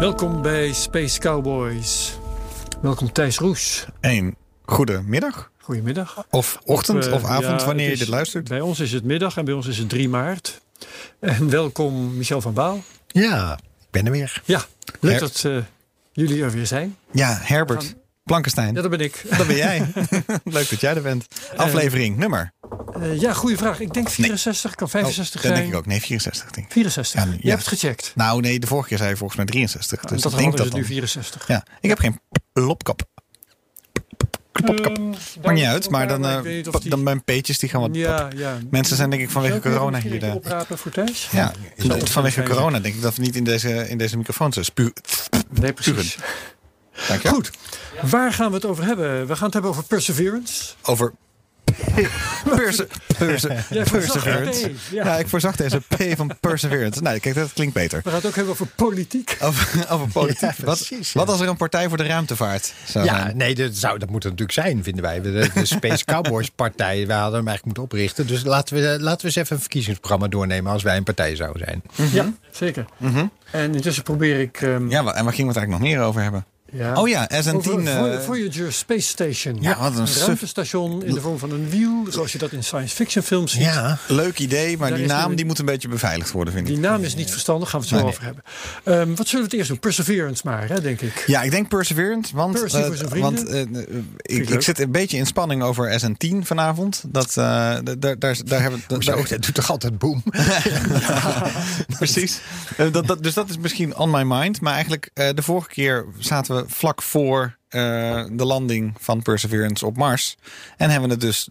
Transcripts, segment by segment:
Welkom bij Space Cowboys. Welkom Thijs Roes. Een goede middag. Goedemiddag. Of ochtend Eh, of avond, ja, wanneer je dit luistert. Bij ons is het middag en bij ons is het 3 maart. En welkom Michel van Baal. Ja, ik ben er weer. Ja, leuk Her- dat eh, jullie er weer zijn. Ja, Herbert Plankenstein. Ja, dat ben ik. Dat ben jij. Leuk dat jij er bent. Aflevering, nummer. Eh, ja, goede vraag. Ik denk 64, kan Oh, 65 dat zijn. denk ik ook. Nee, 64 denk ik. 64. Ja, nu- Je ja. hebt het gecheckt. Nou nee, de vorige keer zei je volgens mij 63. Dus Dus dat ik denk dat het nu dan. 64. Ja, ik heb geen lopkap. Klopkap. Ehm, Maakt niet uit, maar dan, eh, die- dan mijn peetjes die gaan wat... Ja, ja. Mensen zijn denk ik vanwege corona hier... De, oprapen voor Thijs? ja, dat vanwege corona denk ik dat we niet in deze, in deze microfoon zijn. Spuw. Nee, precies. Dank je. Goed. Waar gaan we het over hebben? We gaan het hebben over Perseverance. Over... Perse, perse, Jij voorzag perseverance. P, ja. Ja. ik voorzag deze P van perseverance. Nou, kijk, dat klinkt beter. We gaan het ook hebben over politiek. Over, over politiek. Ja, wat, precies, ja. wat als er een partij voor de ruimtevaart zou Ja, zijn? nee, dat, zou, dat moet het natuurlijk zijn, vinden wij. De, de Space Cowboys partij, wij hadden hem eigenlijk moeten oprichten. Dus laten we, laten we eens even een verkiezingsprogramma doornemen als wij een partij zouden zijn. Ja, zeker. En intussen probeer ik... ehm, Ja, en waar gingen we het eigenlijk nog meer over hebben? Ja, Oh ja, SN10. over eh, Voy- Voyager Space Station. Ja, wat een ruimtestation in de vorm van een wiel. Zoals je dat in science fiction films ziet. Ja, leuk idee, maar Daar die naam die moet een beetje beveiligd worden, vind Die ik. naam is niet verstandig, gaan we het zo Nee, nee. over hebben. Ehm, wat zullen we het eerst doen? Perseverance maar, hè, denk ik. Ja, ik denk Perseverance, want, Percy eh, voor zijn vrienden. want eh, ik, ik zit een beetje in spanning over SN10 vanavond. Dat, eh, daar, daar, daar, hebben we. dat doet toch altijd boem? Precies. Dat, dat, dus dat is misschien on my mind. Maar eigenlijk, eh, de vorige keer zaten we vlak voor eh, de landing van Perseverance op Mars. En hebben we het dus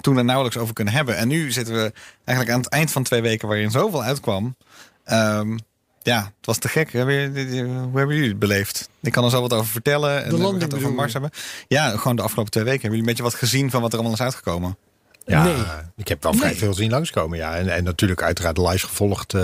toen er nauwelijks over kunnen hebben. En nu zitten we eigenlijk aan het eind van twee weken waarin zoveel uitkwam. Ehm, ja, het was te gek. Hoe hebben jullie het beleefd? Ik kan er zo wat over vertellen. En gaan landing over Mars hebben. Ja, gewoon de afgelopen twee weken. Hebben jullie een beetje wat gezien van wat er allemaal is uitgekomen? Ja, Nee. ik heb wel vrij Nee. veel zien langskomen. Ja. En, en natuurlijk uiteraard live gevolgd eh,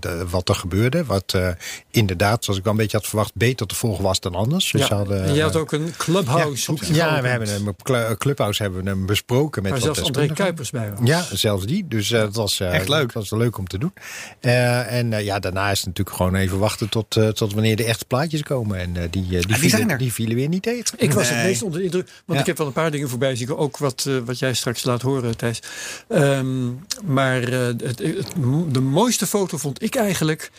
de- wat er gebeurde. Wat eh, inderdaad, zoals ik wel een beetje had verwacht, beter te volgen was dan anders. Dus Ja. hadden, jij had eh, ook een clubhouse. ja, ja, we hebben hem Clubhouse hebben we hem besproken met zelfs André. Kuipers bij was. Ja, zelfs die. Dus dat was eh, Echt leuk. Dat was leuk om te doen. Eh, en ja, daarna is het natuurlijk gewoon even wachten tot, tot wanneer de echte plaatjes komen. En eh, die, eh, die, vielen, die vielen weer niet tegen. Ik was het meest onder de indruk. Want Ja. ik heb wel een paar dingen voorbij zien. Ook wat, wat jij straks laat horen, Thijs. Ehm, maar eh, het, de mooiste foto vond ik eigenlijk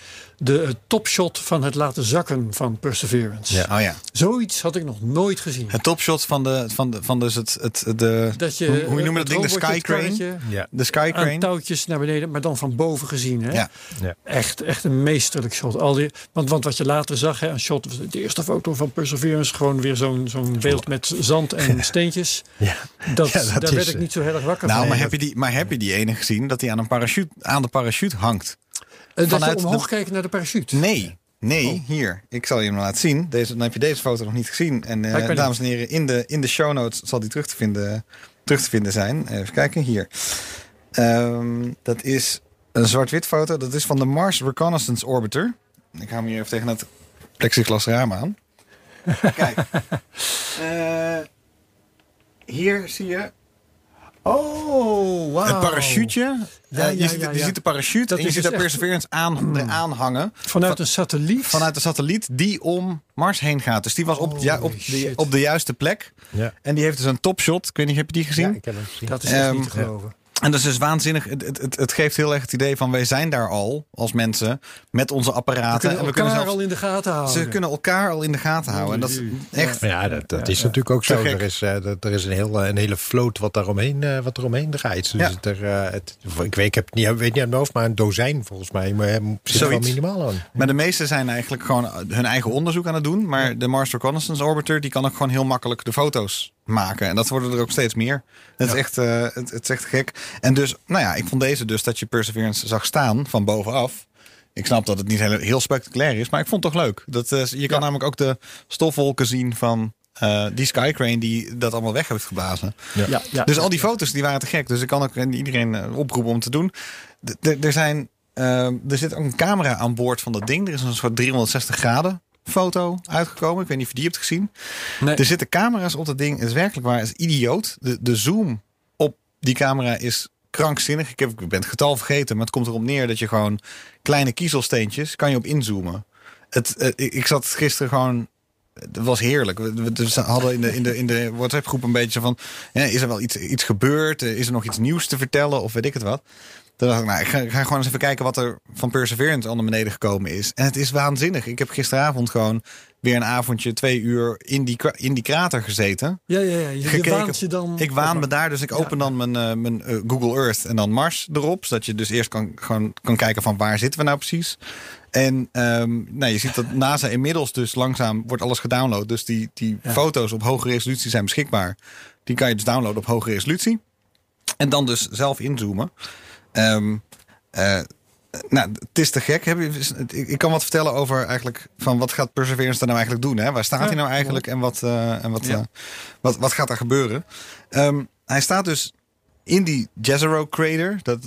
de eh, topshot van het laten zakken van Perseverance. Ja. Oh ja. Zoiets had ik nog nooit gezien. Het topshot van de, van de, van dus het, het, de, dat je, hoe, hoe eh, noem je het dat ding? De robotje, sky het crane? karretje Ja. De sky Aan crane. touwtjes naar beneden, maar dan van boven gezien. Hè? Ja. Ja. Echt, echt een meesterlijk shot. Al die, want, want wat je later zag, hè, een shot, de eerste foto van Perseverance, gewoon weer zo'n zo'n beeld met zand en steentjes. Ja. Dat, Ja, dat daar is, werd ik eh, niet zo heel erg wakker Nou, van. maar heb, je die, maar heb je die ene gezien dat hij aan, een parachute, aan de parachute hangt? Eh, dat vanuit je omhoog de- kijkt naar de parachute. Nee, nee, Oh. hier. Ik zal je hem laten zien. Deze, dan heb je deze foto nog niet gezien. En eh, dames en heren, in de, in de show notes zal die terug te vinden, terug te vinden zijn. Even kijken, hier. Ehm, dat is een zwart-wit foto. Dat is van de Mars Reconnaissance Orbiter. Ik hou hem hier even tegen het plexiglas raam aan. Kijk. Eh, hier zie je Oh, wauw. Het parachute. Ja, eh, je, ja, ziet, ja, je ja. ziet de parachute Dat en je ziet dus daar Perseverance aan, eraan hangen. Vanuit een satelliet. Vanuit de satelliet die om Mars heen gaat. Dus die was op, ja, op, de, op de juiste plek. Ja. En die heeft dus een topshot. Ik weet niet, heb je die gezien? Ja, ik heb hem gezien. Dat is echt Ehm, niet te geloven. En dat is dus waanzinnig. Het, het, het, geeft heel erg het idee van wij zijn daar al als mensen met onze We apparaten. kunnen en we elkaar kunnen zelfs, al in de gaten houden. ze kunnen elkaar al in de gaten houden. En dat is echt. Ja, dat, dat is natuurlijk ook zo. Er is, eh, er is een, heel, een hele vloot wat daaromheen, eh wat eromheen draait. Dus Ja. er, eh, het, ik weet, ik heb niet, ik weet niet uit mijn hoofd, maar een dozijn volgens mij. Maar er zit er wel minimaal aan. Maar de meeste zijn eigenlijk gewoon hun eigen onderzoek aan het doen. Maar de Mars Reconnaissance Orbiter die kan ook gewoon heel makkelijk de foto's maken. En dat worden er ook steeds meer. Het, is, echt, eh, het, het is echt gek. En dus, nou ja, ik vond deze dus dat je Perseverance zag staan van bovenaf. Ik snap dat het niet heel, heel spectaculair is, maar ik vond het toch leuk. Dat, eh, je kan namelijk ook de stofwolken zien van eh, die Skycrane die dat allemaal weg heeft geblazen. Ja, ja. Dus al die foto's die waren te gek. Dus ik kan ook iedereen oproepen om te doen. D- er, zijn, eh, er zit ook een camera aan boord van dat ding. Er is een soort 360 graden foto uitgekomen. Ik weet niet of je die hebt gezien. Nee. Er zitten camera's op dat ding. Het is werkelijk waar. Het is idioot. De, de zoom op die camera is krankzinnig. Ik, heb, ik ben het getal vergeten. Maar het komt erop neer dat je gewoon kleine kiezelsteentjes kan je op inzoomen. Het, eh, ik, zat gisteren gewoon het was heerlijk. We, hadden in de, in de, in de WhatsApp-groep een beetje van... Ja, is er wel iets, iets gebeurd? Eh, Is er nog iets nieuws te vertellen? Of weet ik het wat? Toen dacht ik, nou, ik ga, ik ga gewoon eens even kijken... wat er van Perseverance al naar beneden gekomen is. En het is waanzinnig. Ik heb gisteravond gewoon weer een avondje... twee uur in die, in die krater gezeten. ja, ja, ja. Je, Gekeken. waant je dan... Ik waan me daar, dus ik open dan mijn, eh, mijn eh, Google Earth en dan Mars erop. Zodat je dus eerst kan, gewoon kan kijken van waar zitten we nou precies. En ehm, nou, je ziet dat NASA inmiddels dus langzaam wordt alles gedownload. Dus die, die Ja. foto's op hoge resolutie zijn beschikbaar. Die kan je dus downloaden op hoge resolutie. En dan dus zelf inzoomen. Ehm, eh, nou, het is te gek. Heb je, ik, kan wat vertellen over eigenlijk van wat gaat Perseverance er nou eigenlijk doen? Hè? Waar staat Ja, hij nou eigenlijk en wat, eh, en wat, Ja. eh, wat, wat gaat er gebeuren? Ehm, hij staat dus in die Jezero Crater. Dat,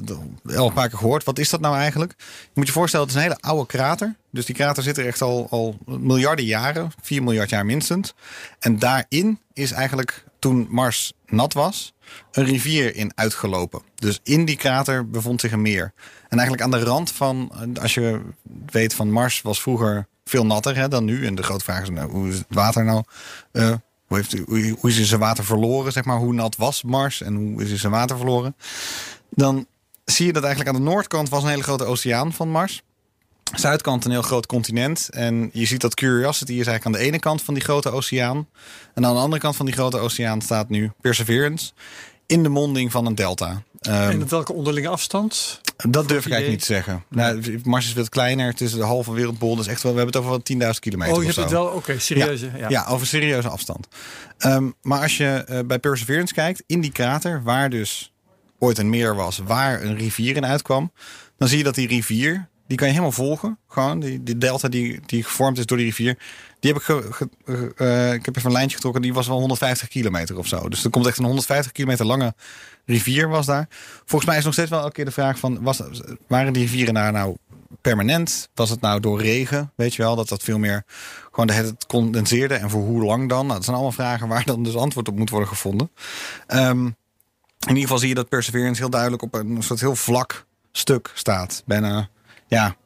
al een paar keer gehoord. Wat is dat nou eigenlijk? Je moet je voorstellen, het is een hele oude krater. Dus die krater zit er echt al, al miljarden jaren. 4 miljard jaar minstens. En daarin is eigenlijk, toen Mars nat was, een rivier in uitgelopen. Dus in die krater bevond zich een meer. En eigenlijk aan de rand van, als je weet van Mars was vroeger veel natter hè, dan nu. En de grote vraag is, nou, hoe is het water nou? eh, hoe, heeft, is zijn water verloren, zeg maar? Hoe nat was Mars en hoe is zijn water verloren? Dan zie je dat eigenlijk aan de noordkant was een hele grote oceaan van Mars. Zuidkant een heel groot continent. En je ziet dat Curiosity is eigenlijk aan de ene kant van die grote oceaan. En aan de andere kant van die grote oceaan staat nu Perseverance. In de monding van een delta. Ehm, En op welke onderlinge afstand? dat durf ik idee? eigenlijk niet te zeggen. Nou, Mars is wat kleiner. Het is de halve wereldbol. Dus echt wel, we hebben het over wel 10.000 kilometer. Oh, je hebt het wel... Oké, serieuze. Ja. Ja, over serieuze afstand. Ehm, maar als je eh, bij Perseverance kijkt, in die krater, waar dus ooit een meer was, waar een rivier in uitkwam, dan zie je dat die rivier, die kan je helemaal volgen. Gewoon, die, die delta die, die gevormd is door die rivier. Die heb ik, eh, ik heb even een lijntje getrokken, die was wel 150 kilometer of zo. Dus er komt echt een 150 kilometer lange rivier was daar. Volgens mij is nog steeds wel elke keer de vraag van, was, waren die rivieren daar nou permanent? Was het nou door regen? Weet je wel, dat dat veel meer gewoon tijd condenseerde. En voor hoe lang dan? Nou, dat zijn allemaal vragen waar dan dus antwoord op moet worden gevonden. Ehm, in ieder geval zie je dat Perseverance heel duidelijk op een soort heel vlak stuk staat. Bijna, ja...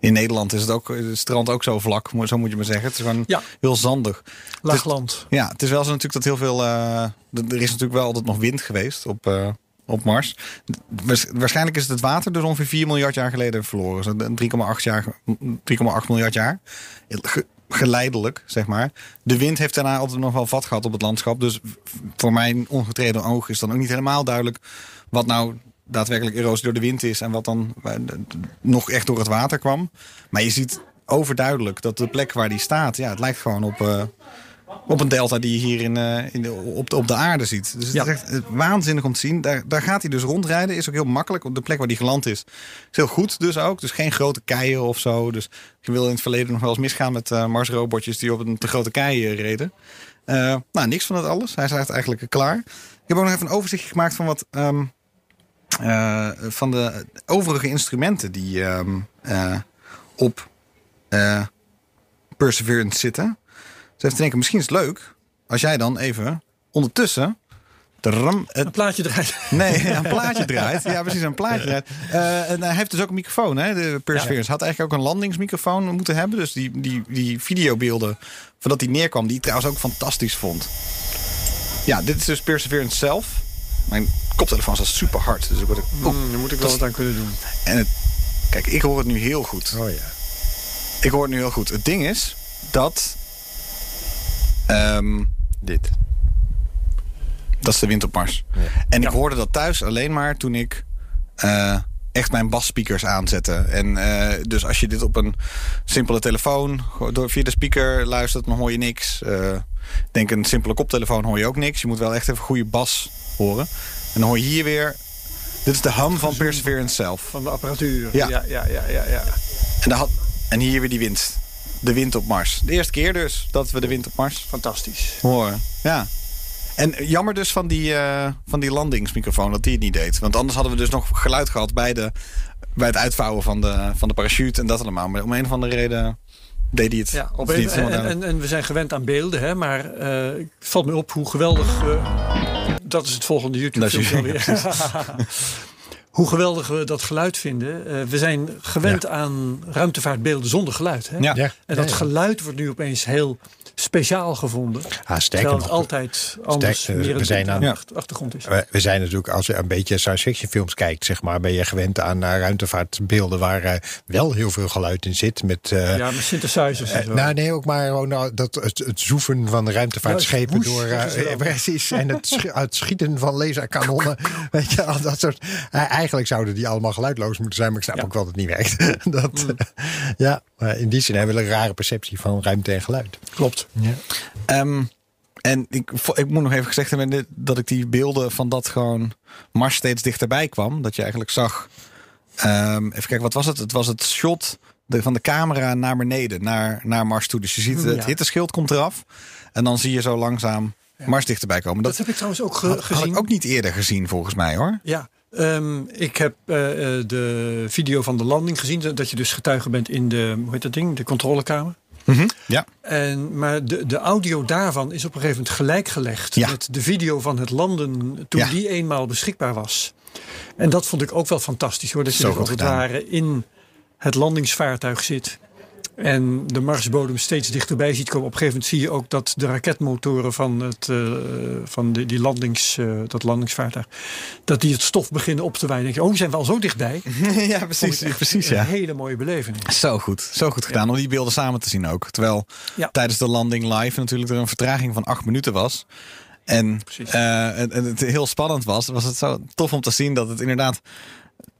In Nederland is het ook het strand ook zo vlak, zo moet je maar zeggen. Het is gewoon Ja. heel zandig. Laagland. Ja, het is wel zo natuurlijk dat heel veel. eh, er is natuurlijk wel altijd nog wind geweest op, eh, op Mars. Waars- Waarschijnlijk is het het water dus ongeveer 4 miljard jaar geleden verloren. Zo 3,8 jaar, 3,8 miljard jaar. Ge- geleidelijk, zeg maar. De wind heeft daarna altijd nog wel vat gehad op het landschap. Dus voor mijn ongetreden oog is dan ook niet helemaal duidelijk wat nou daadwerkelijk erosie door de wind is en wat dan eh, nog echt door het water kwam. Maar je ziet overduidelijk dat de plek waar die staat, ja, het lijkt gewoon op, eh, op een delta die je hier in, eh, in de, op, de, op de aarde ziet. Dus het Ja. is echt waanzinnig om te zien. Daar, daar gaat hij dus rondrijden. Is ook heel makkelijk. Op de plek waar hij geland is. Is heel goed dus ook. Dus geen grote keien of zo. Dus je wil in het verleden nog wel eens misgaan met eh Mars-robotjes die op een te grote kei eh, reden. Nou, niks van dat alles. Hij is eigenlijk klaar. Ik heb ook nog even een overzichtje gemaakt van wat... ehm, eh, van de overige instrumenten die ehm, eh, op eh, Perseverance zitten. Dus even te denken, misschien is het leuk als jij dan even ondertussen. tram, het, Een plaatje draait. nee, een plaatje draait. Ja, precies, een plaatje draait. En hij heeft dus ook een microfoon, hè? De Perseverance had eigenlijk ook een landingsmicrofoon moeten hebben. Dus die, die, die videobeelden voordat hij neerkwam, die ik trouwens ook fantastisch vond. Ja, dit is dus Perseverance zelf. Mijn koptelefoon staat super hard. Dus ik word ook. Mm, daar moet ik wel wat aan kunnen doen. En het, kijk, ik hoor het nu heel goed. Oh ja. Ik hoor het nu heel goed. Het ding is dat. ehm, Dit. dat is de wind op Mars. En ik hoorde dat thuis alleen maar toen ik eh, echt mijn basspeakers aanzette. En eh, dus als je dit op een simpele telefoon door via de speaker luistert, dan hoor je niks. Ik denk een simpele koptelefoon hoor je ook niks. Je moet wel echt even goede bas horen. En dan hoor je hier weer Dit is de ham van Perseverance zelf. Van de apparatuur. Ja. ja, ja, ja. ja, ja. En, had, en hier weer die wind. De wind op Mars. De eerste keer dus dat we de wind op Mars Fantastisch. horen. Ja. En jammer dus van die, eh, van die landingsmicrofoon dat die het niet deed. Want anders hadden we dus nog geluid gehad bij, de, bij het uitvouwen van de, van de parachute en dat allemaal. Maar om een of andere reden deed hij het. Ja, op een- en, en, en we zijn gewend aan beelden, hè, maar eh, het valt me op hoe geweldig. eh, dat is het volgende YouTube-filmpje hoe geweldig we dat geluid vinden. Eh, we zijn gewend aan ruimtevaartbeelden zonder geluid. Hè? Ja. Ja. En dat geluid wordt nu opeens heel speciaal gevonden. Ah, sterker het nog, altijd anders Sterk- meer we een zijn aan- achtergrond is. we, we zijn natuurlijk, als je een beetje science fiction films kijkt, zeg maar, ben je gewend aan eh, ruimtevaartbeelden waar eh, wel heel veel geluid in zit. Met, eh, ja, met synthesizers en Eh, zo. nou, nee, ook maar gewoon nou, dat, het, het zoeven van ruimtevaartschepen Ja, door. eh, eh, precies. En het, sch- het schieten van laserkanonnen. weet je, al dat soort. eh, eigenlijk zouden die allemaal geluidloos moeten zijn, maar ik snap Ja. ook wel dat het niet werkt. dat, eh, ja, maar in die zin hebben we een rare perceptie van ruimte en geluid. Klopt. Ja. Ehm, en ik, ik moet nog even gezegd hebben dat ik die beelden van dat gewoon Mars steeds dichterbij kwam. Dat je eigenlijk zag. ehm, even kijken, wat was het? Het was het shot de, van de camera naar beneden, naar, naar Mars toe. Dus je ziet het Ja. hitteschild komt eraf. En dan zie je zo langzaam Mars dichterbij komen. Dat Dat, heb ik trouwens ook ge- had, had gezien. ik ook niet eerder gezien, volgens mij hoor. Ja, ehm, ik heb eh, eh, de video van de landing gezien. Dat je dus getuige bent in de, hoe heet dat ding? De controlekamer. Ja. En, maar de, de audio daarvan is op een gegeven moment gelijk gelegd Ja. met de video van het landen toen Ja. die eenmaal beschikbaar was. En dat vond ik ook wel fantastisch hoor. Dat je als het ware in het landingsvaartuig zit. En de Marsbodem steeds dichterbij ziet komen. Op een gegeven moment zie je ook dat de raketmotoren van, het, eh, van de, die landings, eh, dat landingsvaartuig. dat die het stof beginnen op te wijden. Dan denk je, oh, zijn we al zo dichtbij? ja, precies. echt precies Een ja. hele mooie belevenis. Zo goed, zo goed gedaan om die beelden samen te zien ook. Terwijl Ja. tijdens de landing live natuurlijk er een vertraging van acht minuten was. En Precies. eh, het, het heel spannend was, was het zo tof om te zien dat het inderdaad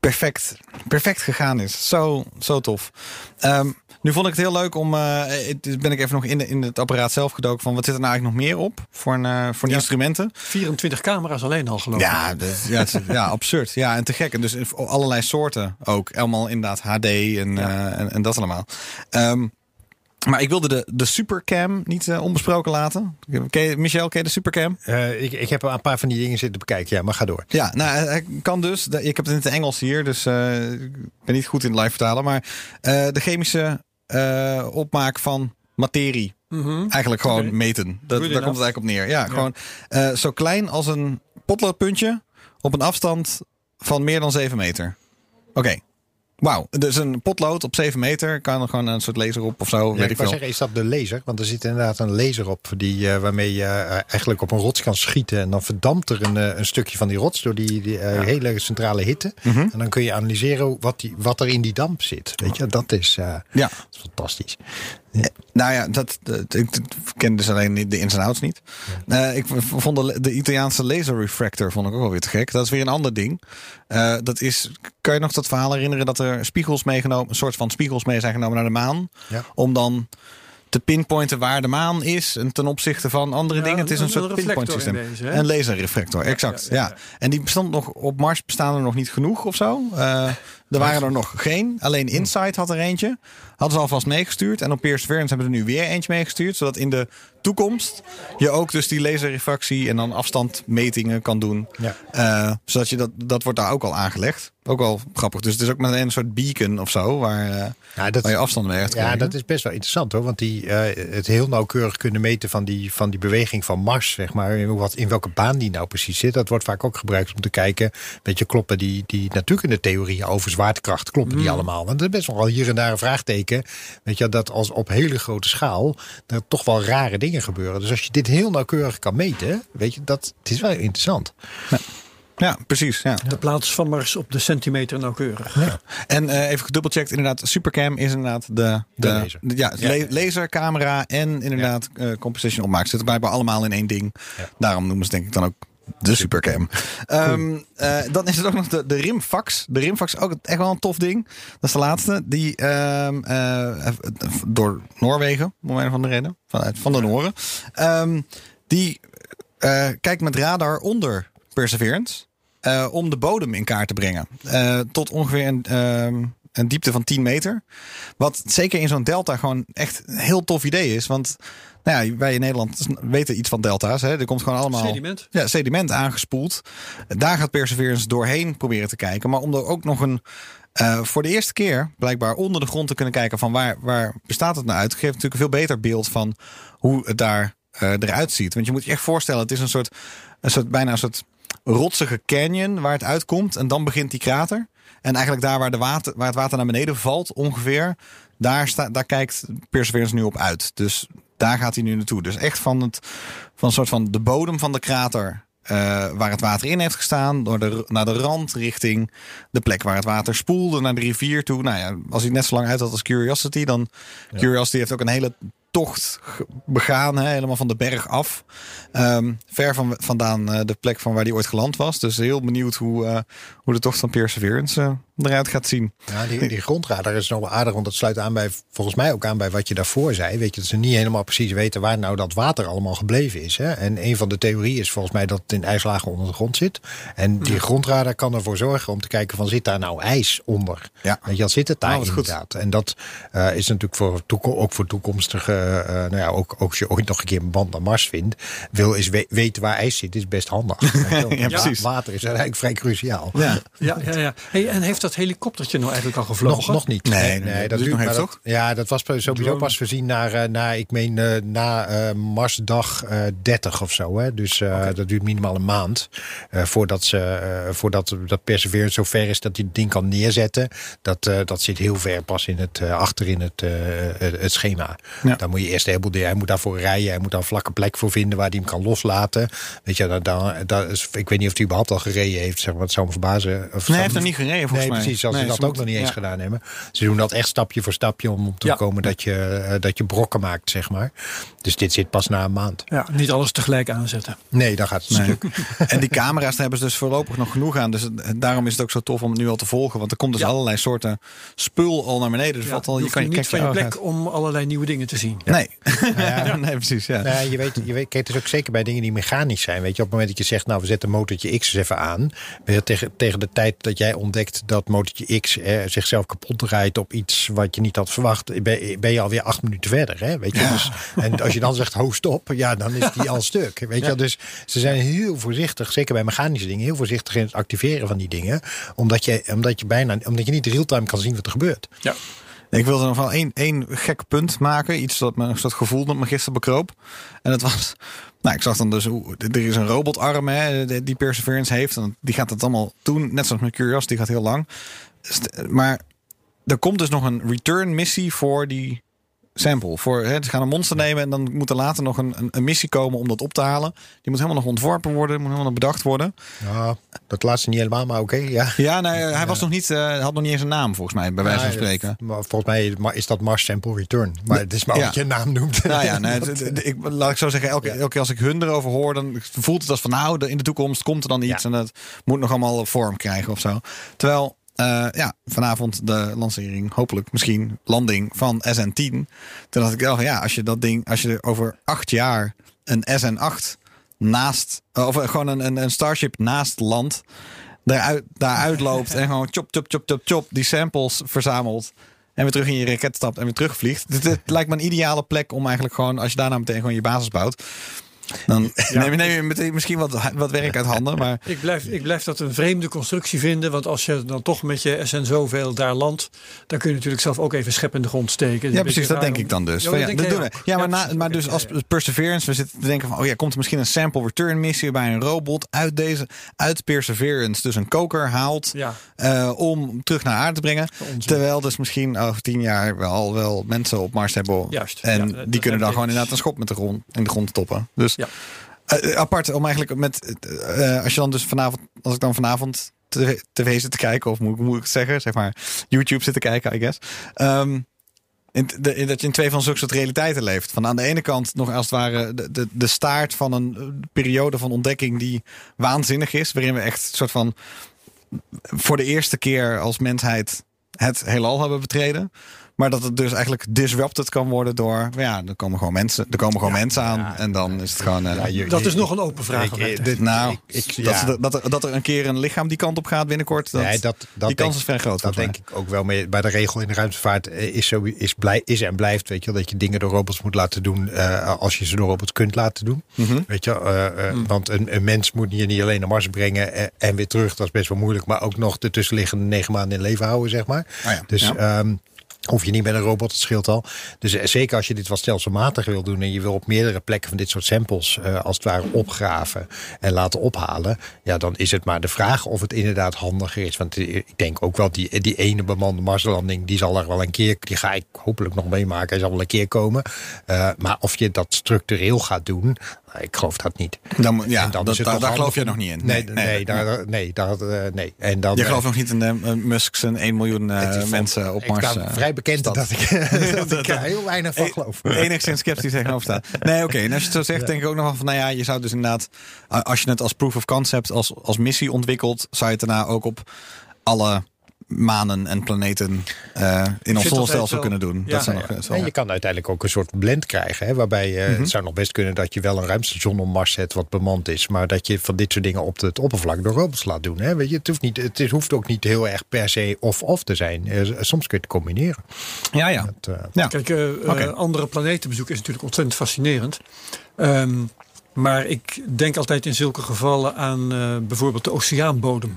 perfect, perfect gegaan is. Zo, zo tof. Ehm, nu vond ik het heel leuk om. het- ben ik even nog in, de, in het apparaat zelf gedoken van wat zit er nou eigenlijk nog meer op voor, een, eh, voor Ja. instrumenten. 24 camera's alleen al geloof ik. Ja, dat- ja, het ja, absurd. Ja, en te gek. En dus allerlei soorten ook. Allemaal inderdaad HD en, eh, en, en dat allemaal. Ehm, maar ik wilde de, de supercam niet onbesproken laten. Ken je, Michel, ken je de supercam? Ik, ik heb een paar van die dingen zitten bekijken, ja, maar ga door. Ja, nou, hij kan dus. Ik heb het in het Engels hier, dus ik ben niet goed in het live vertalen. Maar de chemische eh, opmaak van materie. Mhm. Eigenlijk gewoon meten. Dat, daar komt het eigenlijk op neer. Ja, gewoon eh, zo klein als een potloodpuntje op een afstand van meer dan 7 meter. Oké. Wauw. Dus een potlood op 7 meter kan er gewoon een soort laser op of zo. Ja, weet ik ik zeggen, is dat de laser? Want er zit inderdaad een laser op die, eh, waarmee je eh, eigenlijk op een rots kan schieten. En dan verdampt er een, eh, een stukje van die rots door die, die hele centrale hitte. Mhm. En dan kun je analyseren wat, die, wat er in die damp zit. Weet je, dat is, Ja. dat Nou ja, dat, dat- ik ken dus alleen de ins en outs niet. Eh, ik vond de, de Italiaanse laser refractor vond ik ook wel weer te gek. Dat is weer een ander ding. Eh, dat is, kan je nog dat verhaal herinneren dat er spiegels meegenomen, een soort van spiegels mee zijn genomen naar de maan, Ja. om dan te pinpointen waar de maan is en ten opzichte van andere Ja, dingen. Het is een, soort pinpoint systeem. deze? Een laserreflector, exact. ja, Ja, ja, ja. En die bestond nog op Mars bestaan er nog niet genoeg of zo. Eh, er waren er nog geen. Alleen Insight had er eentje. Hadden ze alvast meegestuurd. En op Perseverance hebben ze er nu weer eentje meegestuurd. Zodat in de toekomst je ook dus die laserrefractie en dan afstandmetingen kan doen. Ja. Eh, zodat je dat, dat wordt daar ook al aangelegd. Ook wel grappig. Dus het is ook met een soort beacon of zo. Waar, eh, Ja, dat, waar je afstand mee ja, dat is best wel interessant hoor. Want die, eh, het heel nauwkeurig kunnen meten van die, van die beweging van Mars, zeg maar. In, wat, in welke baan die nou precies zit. Dat wordt vaak ook gebruikt om te kijken. Weet je, kloppen die, die natuurkunde theorieën over zwaartekracht, kloppen Mm. die allemaal? Want er is best wel hier en daar een vraagteken. Weet je, dat als op hele grote schaal er toch wel rare dingen gebeuren. Dus als je dit heel nauwkeurig kan meten, weet je, dat het is wel interessant. Ja, precies. Ja. De plaats van Mars op de centimeter nauwkeurig. En eh, even gedubbelcheckt, inderdaad, Supercam is inderdaad de, de, De laser. de- ja, Ja. la- lasercamera en inderdaad eh, composition opmaak. Zitten bijna allemaal in één ding. Ja. Daarom noemen ze denk ik dan ook de Supercam. Ehm, eh, dan is het ook nog de, de Rimfax. De Rimfax is ook echt wel een tof ding. Dat is de laatste. Die ehm, eh, door Noorwegen, om een of andere reden, vanuit van de Noren. Ehm, die eh, kijkt met radar onder Perseverance. om de bodem in kaart te brengen. Tot ongeveer een, een diepte van 10 meter. Wat zeker in zo'n delta gewoon echt een heel tof idee is. Want nou ja, wij in Nederland weten iets van delta's. Hè. Er komt gewoon allemaal Sediment. ja, sediment aangespoeld. Daar gaat Perseverance doorheen proberen te kijken. Maar om er ook nog een. eh, voor de eerste keer blijkbaar onder de grond te kunnen kijken van waar, waar bestaat het nou uit. Geeft natuurlijk een veel beter beeld van hoe het daar eh, eruit ziet. Want je moet je echt voorstellen, het is een soort, een soort bijna een soort rotsige canyon waar het uitkomt. En dan begint die krater. En eigenlijk daar waar, de water, waar het water naar beneden valt ongeveer, daar, daar kijkt Perseverance nu op uit. Dus daar gaat hij nu naartoe. Dus echt van, het, van een soort van de bodem van de krater eh, waar het water in heeft gestaan, door de, naar de rand richting de plek waar het water spoelde, naar de rivier toe. Nou ja, als hij net zo lang uit had als Curiosity, dan Curiosity heeft ook een hele tocht begaan, hè, helemaal van de berg af. Ehm, ver van, vandaan eh, de plek van waar hij ooit geland was. Dus heel benieuwd hoe, eh, hoe de tocht van Perseverance eruit gaat zien. Ja, die, die grondradar is nog wel aardig, want dat sluit aan bij, volgens mij ook aan bij wat je daarvoor zei. Weet je, dat ze niet helemaal precies weten waar nou dat water allemaal gebleven is. Hè? En een van de theorieën is volgens mij dat het in ijslagen onder de grond zit. En die grondradar kan ervoor zorgen om te kijken van zit daar nou ijs onder? Ja. Weet je, dan zit het daar goed. inderdaad. En dat eh, is natuurlijk voor toeko- ook voor toekomstige, eh, nou ja, ook, ook als je ooit nog een keer een band naar Mars vindt, wil is we- weten waar ijs zit, is best handig. Ja, precies. Water is eigenlijk vrij cruciaal. Ja. Ja, ja, ja. Hey, en heeft dat helikoptertje nou eigenlijk al gevlogen? Nog, nog niet. Nee, nee, nee. dat Dus duurt nog even, dat- Ja, dat was sowieso Drone. pas voorzien naar, eh, na, ik meen, eh, na eh, Marsdag eh 30 of zo. Hè. Dus eh, dat duurt minimaal een maand. eh, voordat, ze, eh, voordat dat Perseverance zo ver is dat hij het ding kan neerzetten. Dat, eh, dat zit heel ver pas in het, eh, achter in het, eh, het, het schema. Ja. Dan moet je eerst een heleboel dingen. Hij moet daarvoor rijden. Hij moet daar een vlakke plek voor vinden waar hij hem kan loslaten. Weet je, dan, dan, dat is, ik weet niet of hij überhaupt al gereden heeft. Zeg maar, het zou me verbazen. Of Nee, hij heeft nog niet gereden volgens nee, mij. Precies. Als Nee, ze dat ze ook nog niet eens ja. gedaan hebben. Ze doen dat echt stapje voor stapje om te Ja. komen dat je, eh, dat je brokken maakt, zeg maar. Dus dit zit pas na een maand. Ja, niet alles tegelijk aanzetten. Nee, dan gaat het Nee. stuk. En die camera's daar hebben ze dus voorlopig nog genoeg aan. Dus daarom is het ook zo tof om het nu al te volgen. Want er komt dus Ja. allerlei soorten spul al naar beneden. Dus Ja, wat al, je kan je niet van je ogen plek om allerlei nieuwe dingen te zien. Nee. Ja. nee, precies. Ja. Nou, ja, je weet, je weet, kijk, het is ook zeker bij dingen die mechanisch zijn. Weet je, op het moment dat je zegt, nou, we zetten motortje X eens even aan. Tegen, tegen de tijd dat jij ontdekt dat motortje X eh, zichzelf kapot draait op iets wat je niet had verwacht, ben, ben je alweer acht minuten verder. Hè? Weet je? Dus, en als je dan zegt, ho, stop, ja, dan is die al stuk. Weet je? Dus ze zijn heel voorzichtig, zeker bij mechanische dingen, heel voorzichtig in het activeren van die dingen. Omdat je, omdat je bijna, omdat je niet real-time kan zien wat er gebeurt. Ja. Ik wilde nog wel één, één gek punt maken. Iets dat me dat gevoel dat me gisteren bekroop. En dat was. Nou, ik zag dan dus. Er is een robotarm hè, die- die Perseverance heeft. En die gaat het allemaal doen. Net zoals met Curiosity gaat heel lang. Maar er komt dus nog een return missie voor die sample. Voor, hè, ze gaan een monster nemen en dan moet er later nog een, een, een missie komen om dat op te halen. Die moet helemaal nog ontworpen worden, moet helemaal nog bedacht worden. Ja, dat laatste niet helemaal, maar oké, ja. Ja, nee, hij was nog niet, eh, had nog niet eens een naam volgens mij, bij wijze van Ja, spreken. Maar volgens mij is dat Mars Sample Return. Maar het is maar Ja. wat je naam noemt. Nou ja, nee, het- ik, laat ik zo zeggen, elke, elke keer als ik hun erover hoor, dan voelt het als van nou, in de toekomst komt er dan iets Ja. en dat moet nog allemaal vorm krijgen of zo. Terwijl, eh, ja, vanavond de lancering, hopelijk misschien landing van SN10. Toen dacht ik wel ja, als je dat ding, als je er over acht jaar een SN8 naast, of eh, gewoon een, een, een Starship naast land, daaruit, daaruit loopt en gewoon chop, chop, chop, chop, chop, die samples verzamelt. En weer terug in je raket stapt en weer terugvliegt. Dit, dit lijkt me een ideale plek om eigenlijk gewoon, als je daarna meteen gewoon je basis bouwt. Dan neem, je- neem je meteen misschien wat, wat werk uit handen. Maar Ik blijf, ik blijf dat een vreemde constructie vinden. Want als je dan toch met je SN zoveel daar landt. dan kun je natuurlijk zelf ook even schep in de grond steken. ja, precies, dat denk ik dan dus. Ja, ja, dat doen ja, maar, Ja, na- maar dus ja, als ja. Perseverance, we zitten te denken van, oh ja, komt er misschien een sample return missie bij een robot uit deze, uit Perseverance, dus een koker haalt Ja. eh, om terug naar aarde te brengen. Terwijl dus misschien over tien jaar wel, wel mensen op Mars hebben. Juist, En ja, die kunnen dan gewoon inderdaad een schop met de grond, in de grond te toppen. Dus Ja. Eh, apart om eigenlijk met, eh, als je dan dus vanavond, als ik dan vanavond tv zit te kijken, of moet, moet ik het zeggen, zeg maar, YouTube zit te kijken, I guess. Ehm, in, in dat je in twee van zulke soort realiteiten leeft. Van aan de ene kant nog als het ware de, de, de staart van een eh, periode van ontdekking die waanzinnig is. Waarin we echt soort van voor de eerste keer als mensheid het heelal hebben betreden. Maar dat het dus eigenlijk disrupted kan worden door... Ja, er komen gewoon mensen, er komen gewoon mensen aan. ja. en dan is het gewoon... eh, Ja, je- Dat is je- nog een open vraag. ik- dit- nou, ik- ik- dat, er, dat er een keer een lichaam die kant op gaat binnenkort. Dat, Nee, dat, dat die kans denk- is vrij groot. Dat denk ik ook wel. mee. bij de regel in de ruimtevaart eh, is, zo, is, blij, is en blijft weet je, wel, dat je dingen door robots moet laten doen eh, als je ze door robots kunt laten doen. Mhm. Weet je, eh, eh, Want een, een mens moet je niet alleen naar Mars brengen en weer terug. Dat is best wel moeilijk. Maar ook nog de tussenliggende negen maanden in leven houden, zeg maar. Oh ja, Dus ja. Hoef je niet met een robot, dat scheelt al. Dus eh, zeker als je dit wat stelselmatig wil doen... en je wil op meerdere plekken van dit soort samples... eh, als het ware opgraven en laten ophalen... ja, dan is het maar de vraag of het inderdaad handiger is. Want eh, ik denk ook wel, die, die ene bemande Marslanding... die zal er wel een keer, die ga ik hopelijk nog meemaken. Hij zal wel een keer komen. Maar of je dat structureel gaat doen... nou, ik geloof dat niet. Dan, ja En dan dat, daar, geloof je nog niet in. Nee, nee, daar, nee, daar, eh, nee. En dan, Je eh, gelooft nog niet in uh, Musk zijn 1 miljoen uh, mensen op ik Mars. vrij bekend stad. dat ik, dat ik er heel weinig van E- geloof. Enigszins sceptisch tegenover staan. Nee, oké. En als je het zo zegt, denk ik ook nog wel van... Nou ja, je zou dus inderdaad... Als je het als proof of concept, als, als missie ontwikkelt... zou je het daarna ook op alle manen en planeten uh, in ons zonnestelsel kunnen doen. Ja. dat Ja, nog, zou- En je kan uiteindelijk ook een soort blend krijgen. Hè, waarbij eh, het zou nog best kunnen dat je wel een ruimtestation op Mars zet wat bemand is. Maar dat je van dit soort dingen op het oppervlak door robots laat doen. Hè. Weet je, het, hoeft niet, het is- hoeft ook niet heel erg per se of-of te zijn. Eh, soms kun je het combineren. ja, ja. Het, eh, ja. Kijk, eh, eh, andere planeten bezoeken is natuurlijk ontzettend fascinerend. Ehm, maar ik denk altijd in zulke gevallen aan eh, bijvoorbeeld de oceaanbodem.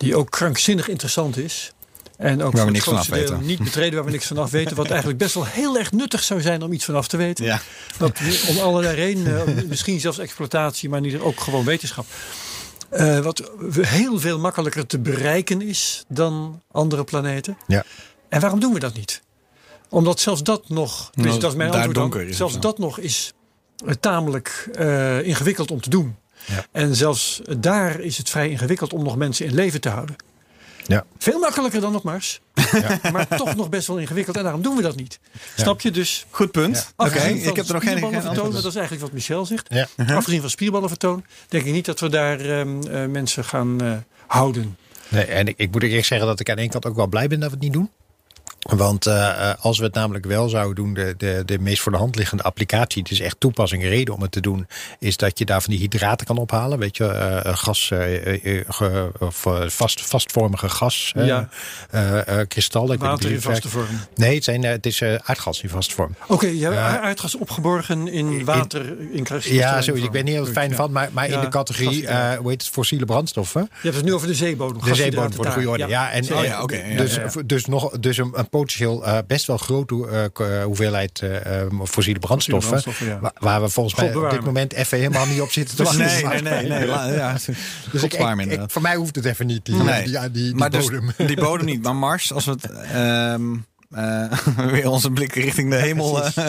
Die ook krankzinnig interessant is. En ook we voor het niks van afweten. niet betreden waar we niks van af weten. Wat eigenlijk best wel heel erg nuttig zou zijn om iets van af te weten. ja. Dat, om allerlei redenen, misschien zelfs exploitatie, maar niet ook gewoon wetenschap. Eh, wat heel veel makkelijker te bereiken is dan andere planeten. ja. En waarom doen we dat niet? Omdat zelfs dat nog, dus Nou, dat is mijn antwoord dan, zelfs dat nog is eh, tamelijk eh, ingewikkeld om te doen. Ja. En zelfs daar is het vrij ingewikkeld om nog mensen in leven te houden. Ja. Veel makkelijker dan op Mars. Maar toch nog best wel ingewikkeld. En daarom doen we dat niet. Snap je? Dus Goed punt. Oké, afgezien van ik heb er nog geen, antwoord. Dat is eigenlijk wat Michel zegt. Ja. Afgezien van spierballen vertoon, denk ik niet dat we daar ehm, eh, mensen gaan eh, houden. Nee, en ik, ik moet eerlijk zeggen dat ik aan de ene kant ook wel blij ben dat we het niet doen. Want eh, eh, als we het namelijk wel zouden doen, de, de, de meest voor de hand liggende applicatie, het is echt toepassing reden om het te doen, is dat je daar van die hydraten kan ophalen. Weet je, eh, gas, ge- of vast, vastvormige gas, Ja. Water in vaste vorm. Nee, het, zijn, het is aardgas in vaste vorm. Oké, je hebt Ja. aardgas opgeborgen in water in kristallijne Ja, zoiets. Ik ben niet heel fijn Ja. van, maar, maar in de categorie, hoe heet het, fossiele brandstoffen. Je hebt het nu over de zeebodem. De zeebodem voor de goede orde. Ja, en. Oh dus, dus, nog, dus een, een potentieel eh, best wel grote eh, eh, hoeveelheid eh, eh, fossiele brandstoffen. brandstoffen, ja. wa- Waar we volgens mij op dit moment even helemaal niet op zitten te wachten. Nee, nee, nee. ja. Dus ik, voor mij hoeft het even niet, die, Nee. die, die, die, maar dus bodem. die bodem niet. Maar Mars, als we het... ehm, eh, weer onze blik richting de hemel eh,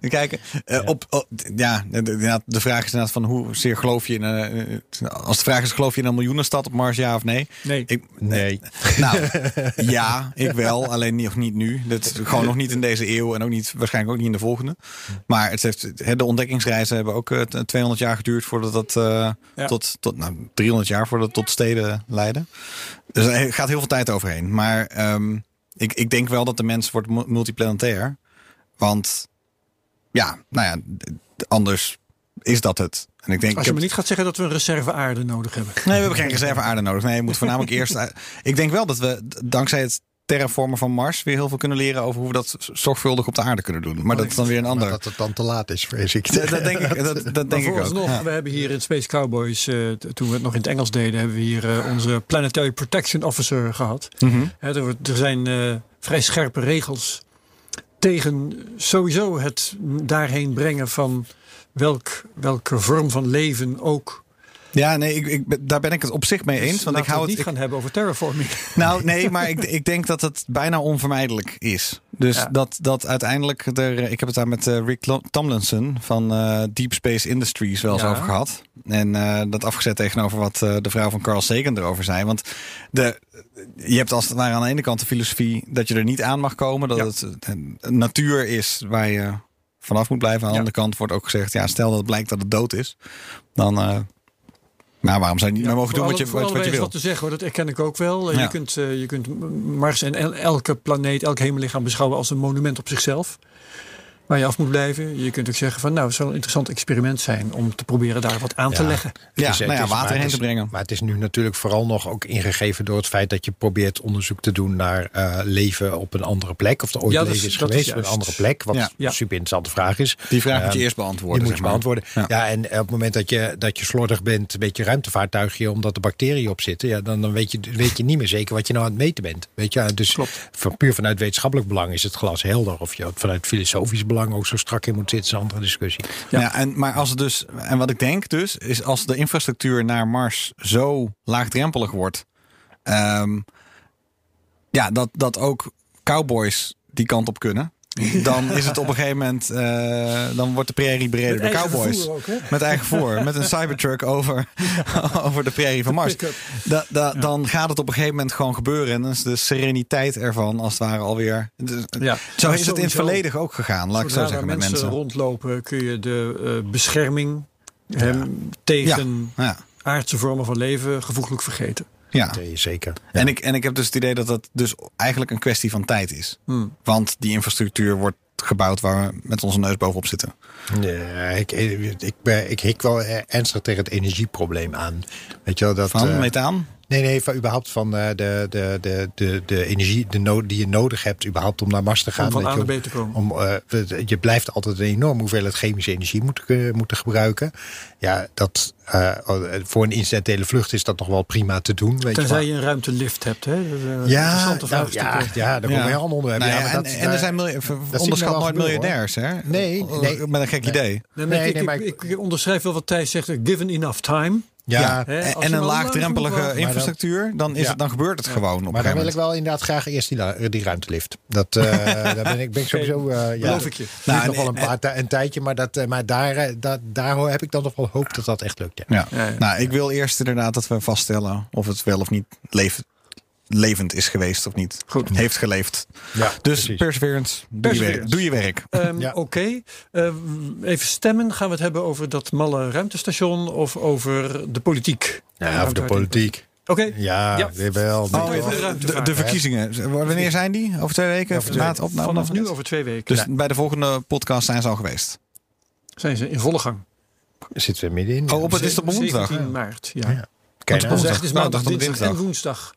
kijken. Eh, Op, op- ja, de, de, vraag is inderdaad van hoezeer geloof je in... eh, als de vraag is, geloof je in een miljoenenstad op Mars, ja of nee? Nee. Ik, Nee. Nou, ja, ik wel. Alleen niet, niet nu. Dat is gewoon nog niet in deze eeuw en ook niet, waarschijnlijk ook niet in de volgende. Maar het heeft, de ontdekkingsreizen hebben ook eh, 200 jaar geduurd voordat dat eh, Ja. tot, tot nou, 300 jaar voordat het tot steden leidde. Dus er gaat heel veel tijd overheen. Maar ehm, ik, ik denk wel dat de mens wordt mu- multiplanetair. Want ja, nou ja, anders is dat het. En ik denk, Als je me niet gaat zeggen dat we een reserve aarde nodig hebben. Nee, we hebben geen reserve aarde nodig. Nee, je moet voornamelijk eerst. uit- Ik denk wel dat we dankzij het terraformen van Mars weer heel veel kunnen leren over hoe we dat zorgvuldig op de aarde kunnen doen. Maar dat is dan weer een ander. dat het dan te laat is, vrees ik. Dat, dat denk ik, dat, dat Maar denk ik ook. Ja. we hebben hier in Space Cowboys, eh, toen we het nog in het Engels deden, hebben we hier eh, onze Planetary Protection Officer gehad. Mhm. Hè, er, er zijn eh, vrij scherpe regels tegen sowieso het daarheen brengen van welk, welke vorm van leven ook. Ja, nee, ik, ik, daar ben ik het op zich mee eens. Dus Want ik hou het het. niet ik- gaan hebben over terraforming. nou, nee, maar ik, ik denk dat het bijna onvermijdelijk is. Dus Ja. dat, dat uiteindelijk er. Ik heb het daar met eh, Rick Tomlinson van eh, Deep Space Industries wel eens Ja. over gehad. En eh, dat afgezet tegenover wat eh, de vrouw van Carl Sagan erover zei. Want de, je hebt als het ware aan de ene kant de filosofie dat je er niet aan mag komen. Dat Ja. het eh, natuur is waar je vanaf moet blijven. Aan de andere kant wordt ook gezegd: ja, stel dat het blijkt dat het dood is. Dan. Maar waarom zou je niet meer mogen doen wat je, wat, je wil? wat te zeggen hoor, dat herken ik ook wel. Eh, Ja. Je, kunt, eh, je kunt Mars en el- elke planeet, elk hemellichaam beschouwen als een monument op zichzelf. Waar je af moet blijven. Je kunt ook zeggen van nou, het zou een interessant experiment zijn om te proberen daar wat aan te leggen. Ja, nou ja, is- water maar heen het te brengen. Maar het is nu natuurlijk vooral nog ook ingegeven door het feit dat je probeert onderzoek te doen naar eh, leven op een andere plek. Of er ooit Ja, leven is- is, dat is geweest op een andere plek. Wat Ja. een super interessante vraag is. Die vraag moet je Ehm, eerst beantwoorden. Die moet je zeg maar. beantwoorden. Ja. Ja. en op het moment dat je, dat je slordig bent, een beetje ruimtevaartuigje, omdat er bacteriën op zitten, ja, dan, dan weet, je, weet je niet meer zeker wat je nou aan het meten bent. Weet je? Dus Klopt. van, puur vanuit wetenschappelijk belang is het glas helder. Of je vanuit filosofisch belang ook zo strak in moet zitten, is een andere discussie. Ja. en, maar als het dus, en wat ik denk dus, is als de infrastructuur naar Mars zo laagdrempelig wordt, ehm, ja, dat, dat ook cowboys die kant op kunnen. Dan is het op een gegeven moment, eh, dan wordt de prairie bereden door cowboys. ook? Met eigen voer, met een cybertruck over, over de prairie van Mars. Da, Dan gaat het op een gegeven moment gewoon gebeuren. En dan is de sereniteit ervan als het ware alweer. Dus, Ja. Zo Maar is het in het verleden ook gegaan, laat ik zo zeggen met mensen, mensen. rondlopen kun je de eh, bescherming hem, tegen Ja, aardse vormen van leven gevoeglijk vergeten. Ja. Nee, zeker. En, ik, en ik heb dus het idee dat dat dus eigenlijk een kwestie van tijd is. Hmm. Want die infrastructuur wordt gebouwd waar we met onze neus bovenop zitten. Nee, ik, ik, ik, ben- ik hik wel eh, ernstig tegen het energieprobleem aan. Weet je wel, dat, Van eh, methaan. Nee, nee, van, überhaupt van eh, de, de, de, de, de energie de no die je nodig hebt überhaupt om naar Mars te gaan. Om van A je, naar B te komen. Om, eh, je blijft altijd een enorme hoeveelheid chemische energie moeten, kunnen- moeten gebruiken. Ja, dat, eh, voor een incidentele vlucht is dat nog wel prima te doen. Weet je Tenzij wel. je een ruimtelift hebt. Hè? Ja, interessante nou, vraag. ja, ja, daar komen we heel onder. Nou ja, ja, en, dat- en er zijn onderschat nou nooit miljardairs, hè? Nee, nee. Met een gek Nee. idee. Nee, maar Nee, ik, nee, maar ik, ik onderschrijf wel wat Thijs zegt. Given enough time. Ja, Hè, En, een laagdrempelige infrastructuur, dan, is Ja. het, dan gebeurt het gewoon op Maar dan wil ik wel inderdaad graag eerst die, la- die ruimtelift. Dat, eh, daar ben ik, ben ik sowieso... eh ja, Beloof ik je. Nou, nog wel en- een, paar een tijdje, maar, dat, eh, maar daar, eh, dat, daar heb ik dan nog wel hoop dat dat echt lukt. Ja. Ja. Ja, ja. Nou, ik wil eerst inderdaad dat we vaststellen of het wel of niet leef- levend is geweest of niet. Goed. Heeft geleefd. Ja, Dus precies. Perseverance, doe, Je, werk, Perseverance. doe je werk. Ehm, Ja. Oké. Eh, even stemmen. Gaan we het hebben over dat malle ruimtestation of over de politiek? Ja, of de politiek. Oké. Ja, Ja. weer wel. Oh, de de, de verkiezingen. Wanneer zijn die? Over twee weken? Over twee opname? Vanaf nu over twee weken Dus bij de volgende podcast zijn ze al geweest. zijn ze in volle gang. Zitten we middenin. Oh, op het is op woensdag. 17 maart. Ja. Ja. Kijk, nou, Dus is maandag, dinsdag en woensdag.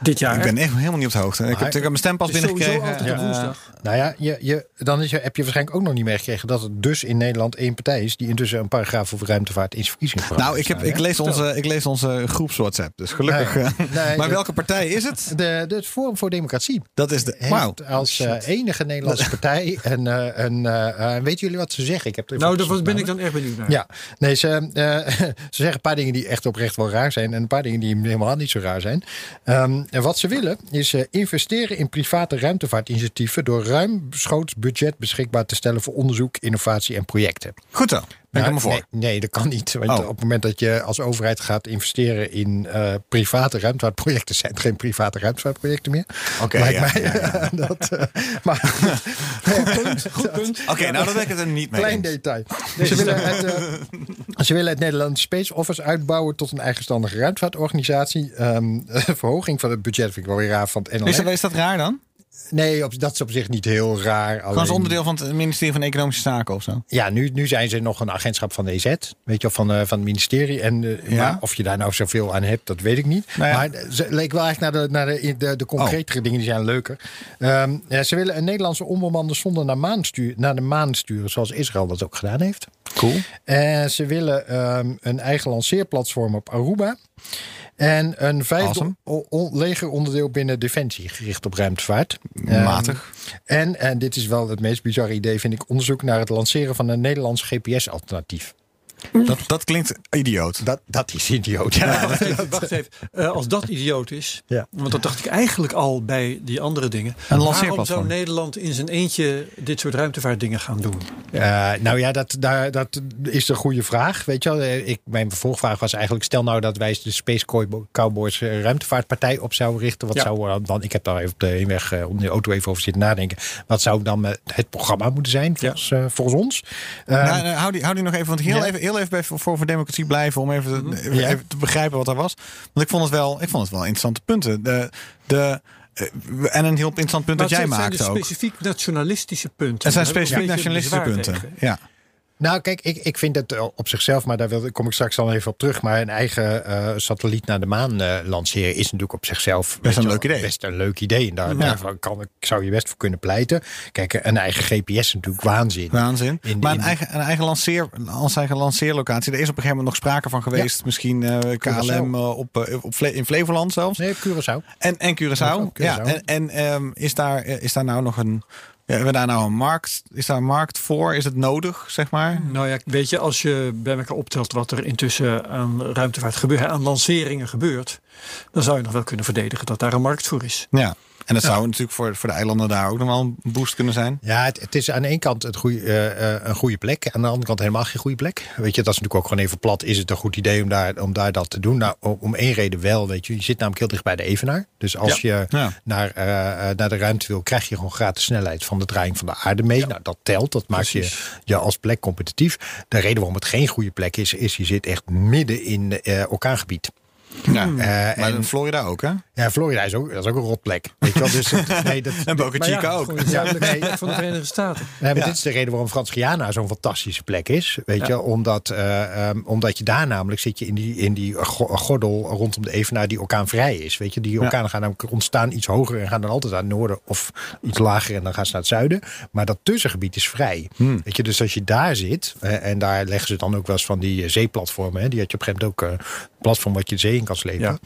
Dit jaar. Ik ben echt helemaal niet op de hoogte. Ik heb, Maar- ik heb mijn is sowieso binnengekregen. woensdag. nou ja, je, je, dan is je, heb je waarschijnlijk ook nog niet meegekregen dat het dus in Nederland één partij is die intussen een paragraaf over ruimtevaart in zijn verkiezingsprogramma Nou, ik, heb, heeft ik, lees onze, ik lees onze groeps WhatsApp. Dus gelukkig. Nee, eh, nee, maar welke partij is het? De, de, het Forum voor Democratie. Dat is de. als eh, enige Nederlandse partij. En, eh en eh, weten jullie wat ze zeggen? Ik heb er Nou, daar ben ik dan echt benieuwd naar. Ja, nee, ze, eh, ze zeggen een paar dingen die echt oprecht wel raar zijn. En een paar dingen die helemaal niet zo raar zijn. Ehm, en wat ze willen is eh, investeren in private ruimtevaartinitiatieven. door ruimschoots budget beschikbaar te stellen voor onderzoek, innovatie en projecten. Goed zo. Nou, voor. Nee, nee, dat kan niet. Want Oh. op het moment dat je als overheid gaat investeren in eh, private ruimtevaartprojecten, zijn het geen private ruimtevaartprojecten meer. Oké, ja, mij. dat, maar goed, goed punt. Oké, nou dan ben ik het er niet mee. Klein eens. detail. Ze willen, het, ze willen het Nederlandse Space Office uitbouwen tot een eigenstandige ruimtevaartorganisatie. Ehm, verhoging van het budget vind ik wel weer raar van het NLR. Is dat, is dat raar dan? Nee, op, dat is op zich niet heel raar. Gewoon als onderdeel van het ministerie van Economische Zaken of zo? Ja, nu, nu zijn ze nog een agentschap van de EZ, weet je, van, eh, van het ministerie. En eh, Ja. maar of je daar nou zoveel aan hebt, dat weet ik niet. Nou ja. Maar ze leek wel echt naar de, naar de, de, de concretere dingen, die zijn leuker. Ehm, ja, ze willen een Nederlandse onbemande zonde naar, maan stuur, naar de maan sturen, zoals Israël dat ook gedaan heeft. Cool. En ze willen ehm, een eigen lanceerplatform op Aruba. En een vijfde Awesome. o- o- legeronderdeel binnen Defensie, gericht op ruimtevaart. Ehm, Matig. en, en dit is wel het meest bizarre idee, vind ik, onderzoek naar het lanceren van een Nederlands GPS-alternatief. Dat, dat klinkt idioot. Dat, dat is idioot. Ja. Wacht even, wacht even. Eh, als dat idioot is, Ja. want dat dacht ik eigenlijk al bij die andere dingen. Een Waarom zou Nederland in zijn eentje dit soort ruimtevaartdingen gaan doen? Eh, nou ja, dat, daar, dat is de goede vraag. Weet je wel, Eh, ik, mijn vervolgvraag was eigenlijk: stel nou dat wij de Space Cow- Cowboys ruimtevaartpartij op zouden richten. Wat Ja. zou dan, ik heb daar even op de heenweg eh, om de auto even over zitten nadenken. Wat zou dan het programma moeten zijn volgens, volgens ons? Nou, nou, hou, die, hou die nog even, want heel Ja. even heel even bij voor voor democratie blijven om even, even, Ja. even te begrijpen wat er was. Want ik vond het wel, ik vond het wel interessante punten. De, de, eh, en een heel interessant punt Maar dat jij het zijn maakte ook. specifiek nationalistische punten. Het zijn specifiek nationalistische punten. tegen. Ja. Nou, kijk, ik, ik vind het eh, op zichzelf, maar daar wil, kom ik straks al even op terug. Maar een eigen eh, satelliet naar de maan eh, lanceren is natuurlijk op zichzelf weet een leuk idee. Best een leuk idee. En daar, daarvan kan, ik- zou je best voor kunnen pleiten. Kijk, een eigen GPS is natuurlijk waanzin. Waanzin. In- maar in- een eigen, een eigen, lanceer, als eigen lanceerlocatie. Er is op een gegeven moment nog sprake van geweest. Misschien KLM op, op Fle- in Flevoland zelfs. Nee, Curaçao. En, en Curaçao. Ja, en en ehm, is, daar, is daar nou nog een. Ja, hebben we daar nou een markt? Is daar een markt voor? Is het nodig, zeg maar? Nou ja, weet je, als je bij elkaar optelt wat er intussen aan ruimtevaart gebeurt, aan lanceringen gebeurt, dan zou je nog wel kunnen verdedigen dat daar een markt voor is. Ja. En dat zou natuurlijk voor, voor de eilanden daar ook nog wel een boost kunnen zijn. Ja, het, het is aan de ene kant het goeie, eh, eh, een goede plek. Aan de andere kant helemaal geen goede plek. Weet je, dat is natuurlijk ook gewoon even plat. Is het een goed idee om daar, om daar dat te doen? Nou, om, één reden wel. Weet je, je zit namelijk heel dicht bij de Evenaar. Dus als je Ja. Naar, eh, naar de ruimte wil, krijg je gewoon gratis snelheid van de draaiing van de aarde mee. Nou, dat telt. Dat maakt je, Precies. je als plek competitief. De reden waarom het geen goede plek is, is je zit echt midden in eh orkaangebied. Ja. Eh, maar en- in Florida ook, hè? Ja, Florida is ook, dat is ook een rotplek. Weet je wel? Dus, het- nee, dat, En Boca ja, Chica ook. zuidelijke plek van de Verenigde Staten. Nee, maar Ja. dit is de reden waarom Frans-Guyana zo'n fantastische plek is. Weet je, omdat, eh, ehm, omdat je daar namelijk zit je in die, in die go- gordel rondom de Evenaar die orkaanvrij is. Weet je, die orkanen gaan namelijk ontstaan iets hoger en gaan dan altijd aan het noorden of iets lager en dan gaan ze naar het zuiden. Maar dat tussengebied is vrij. Hmm. Weet je, dus als je daar zit, eh, en daar leggen ze dan ook wel eens van die eh, zeeplatformen. Hè, die had je op een gegeven moment ook eh, een platform wat je de zee in kan slepen.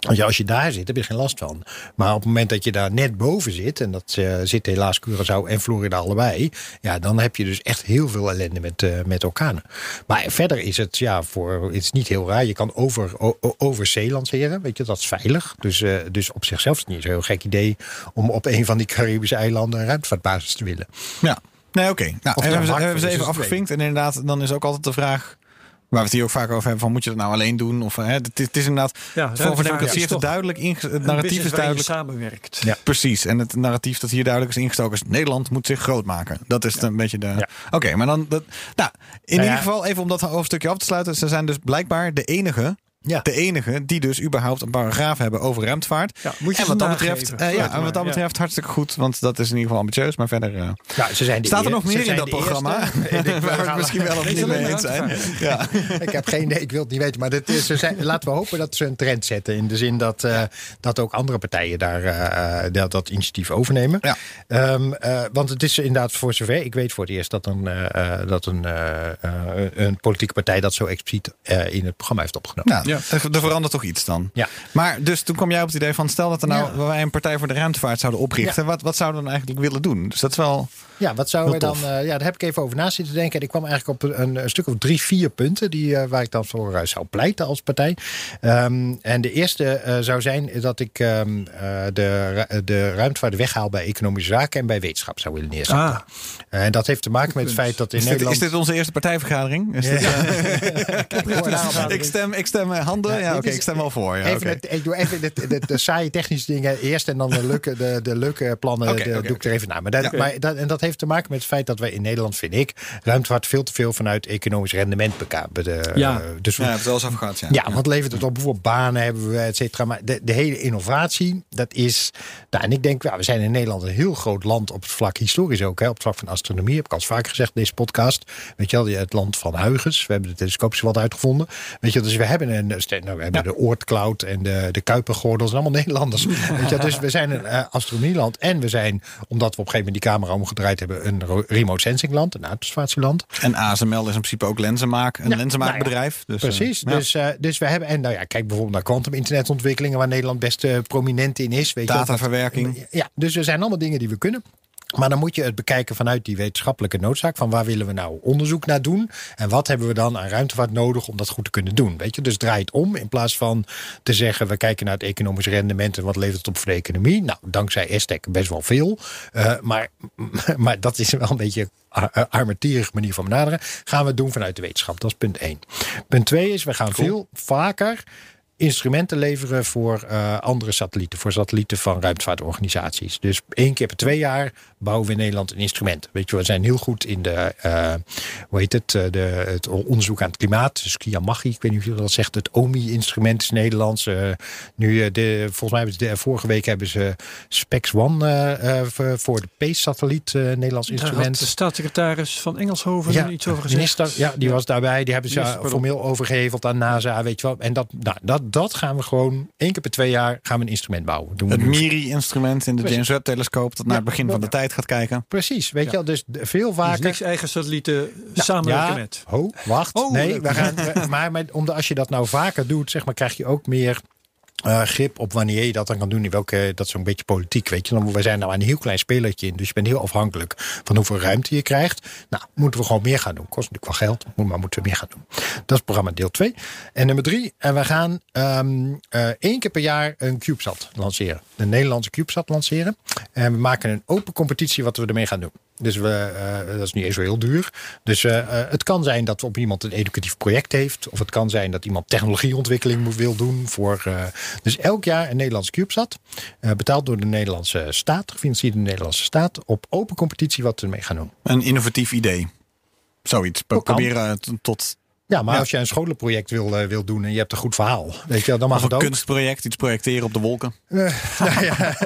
Ja. Als je daar zit, heb je geen last van. Maar op het moment dat je daar net boven zit, en dat eh, zit helaas Curaçao en Florida allebei, ja, dan heb je dus echt heel veel ellende met, eh, met orkanen. Maar verder is het, ja, voor, het is niet heel raar. Je kan over, over zee lanceren, weet je, dat is veilig. Dus, eh, dus op zichzelf is het niet zo'n heel gek idee om op een van die Caribische eilanden een ruimtevaartbasis te willen. Ja. Nee, oké. Nou, er hebben, ze, hebben even het afgevinkt. En inderdaad, dan is ook altijd de vraag... Waar we het hier ook vaak over hebben, van moet je dat nou alleen doen? Of, hè, het, is- het is inderdaad, Ja, voor, democratie is heeft het duidelijk het narratief is duidelijk. samenwerkt. Ja. Precies. En het narratief dat hier duidelijk is ingestoken is: Nederland moet zich groot maken. Dat is een beetje de. Ja. Oké, maar dan. Dat, nou, in Nou ieder geval, even om dat hoofdstukje af te sluiten. Ze zijn dus blijkbaar de enige. Ja. De enige die dus überhaupt een paragraaf hebben over ruimtevaart. Ja, moet je en wat dat betreft, nageven. eh, ja, en wat dat betreft hartstikke goed. Want dat is in ieder geval ambitieus. Maar verder. eh, Ja, ze zijn de staat er nog meer in dat programma? eerste. Ik Waar we misschien wel of niet mee eens zijn. Ja. Ik heb geen idee, ik wil het niet weten. Maar dit is, ze zijn, laten we hopen dat ze een trend zetten. In de zin dat, eh, dat ook andere partijen daar eh, eh, dat, dat initiatief overnemen. Ehm, eh, want het is inderdaad voor zover ik weet voor het eerst dat een, eh, eh, dat een, eh, eh, een politieke partij dat zo expliciet eh, in het programma heeft opgenomen. Ja. er, er verandert toch iets dan. Ja. Maar dus toen kwam jij op het idee van... stel dat er nou Ja. wij een partij voor de ruimtevaart zouden oprichten... Wat, wat zouden we dan eigenlijk willen doen? Dus dat is wel... Ja, wat zouden we dan? eh, ja, daar heb ik even over na zitten denken. En ik kwam eigenlijk op een, een stuk of drie, vier punten die, eh, waar ik dan voor eh, zou pleiten als partij. Ehm, en de eerste zou zijn dat ik ehm, eh, de, de ruimtevaart weghaal bij economische zaken en bij wetenschap zou willen neerzetten. Ah, En dat heeft te maken met het feit dat in Is dit, Nederland. is dit onze eerste partijvergadering? Is dit, ik stem, ik stem eh, handen. Ja, oké, ik stem wel voor. Ja, Even het, ik doe even de, de, de saaie technische dingen eerst en dan de leuke, de, de leuke plannen de, doe ik er even na. Maar, dat, Ja. maar dat, en dat heeft te maken met het feit dat wij in Nederland, vind ik, ruimtevaart veel te veel vanuit economisch rendement bekapen. De, Ja. eh, dus we- Ja, het is wel eens afgehad. Ja. ja, wat levert het op? Bijvoorbeeld banen hebben we, et cetera. Maar de, de hele innovatie, dat is... Nou, en ik denk, ja, we zijn in Nederland een heel groot land op het vlak, historisch ook, hè, op het vlak van astronomie. Heb ik al eens vaker gezegd in deze podcast. Weet je wel, het land van Huygens. We hebben de telescoopjes wat uitgevonden. Weet je, dus we hebben, een, nou, we hebben de Oortcloud en de, de Kuipergordels. allemaal Nederlanders. Weet je, dus we zijn een uh, astronomieland. En we zijn, omdat we op een gegeven moment die camera omgedraaid hebben, een remote sensing land, een aardobservatieland. En ASML is in principe ook lenzenmaak, een lenzenmaakbedrijf. Dus, eh, Precies. Dus, eh, dus we hebben, en nou ja, kijk bijvoorbeeld naar quantum internetontwikkelingen, waar Nederland best eh, prominent in is. Weet je. Dataverwerking. Ja, dus er zijn allemaal dingen die we kunnen. Maar dan moet je het bekijken vanuit die wetenschappelijke noodzaak. Van waar willen we nou onderzoek naar doen? En wat hebben we dan aan ruimtevaart nodig om dat goed te kunnen doen? Weet je, dus draai het om. In plaats van te zeggen, we kijken naar het economisch rendement en wat levert het op voor de economie. Nou, dankzij ESTEC best wel veel. Uh, maar, maar dat is wel een beetje een armetierig manier van benaderen. Gaan we het doen vanuit de wetenschap. Dat is punt één. Punt twee is, we gaan veel vaker instrumenten leveren voor eh, andere satellieten. Voor satellieten van ruimtevaartorganisaties. Dus één keer per twee jaar bouwen we in Nederland een instrument. Weet je, we zijn heel goed in de, eh, hoe heet het, eh, de, het onderzoek aan het klimaat. Dus Kiamachi, ik weet niet of je dat zegt. Het OMI-instrument is Nederlands. Nu, de, volgens mij hebben ze de, vorige week hebben ze Spex One voor- de PACE-satelliet, Nederlands Daar had instrument. de staatssecretaris van Engelshoven iets over gezegd. Minister, ja, die was daarbij. Die hebben ze uh, formeel overgeheveld aan NASA, weet je wel. En dat, nou, dat, dat gaan we gewoon één keer per twee jaar gaan we een instrument bouwen. Doen Het. MIRI-instrument in de Precies. James Webb-telescoop... dat naar het begin van de tijd gaat kijken. Precies, weet je wel. Dus veel Dus vaker. niks eigen satellieten samenwerken ja, met. Ho, wacht. Oh, nee, we gaan, we- maar met, omdat als je dat nou vaker doet, zeg maar, krijg je ook meer eh, grip op wanneer je dat dan kan doen. In welke, dat is zo'n beetje politiek, weet je. Dan, we zijn nou een heel klein spelertje in. Dus je bent heel afhankelijk van hoeveel ruimte je krijgt. Nou, moeten we gewoon meer gaan doen. Kost natuurlijk wel geld, maar moeten we meer gaan doen. Dat is programma deel 2. En nummer 3. En we gaan ehm, eh, één keer per jaar een CubeSat lanceren. De Nederlandse CubeSat lanceren. En we maken een open competitie wat we ermee gaan doen. Dus we, eh, dat is niet eens zo heel duur. Dus eh, eh, het kan zijn dat op iemand een educatief project heeft. Of het kan zijn dat iemand technologieontwikkeling wil doen. Voor, dus elk jaar een Nederlands CubeSat. betaald door de Nederlandse staat. Gefinancierd door de Nederlandse staat. Op open competitie wat we ermee gaan doen. Een innovatief idee. Zoiets. Pro-. Proberen tot Ja, maar Ja. als je een scholenproject wil, eh, wil doen en je hebt een goed verhaal. Weet je, dan mag of het een ook. kunstproject, iets projecteren op de wolken. Nou ja,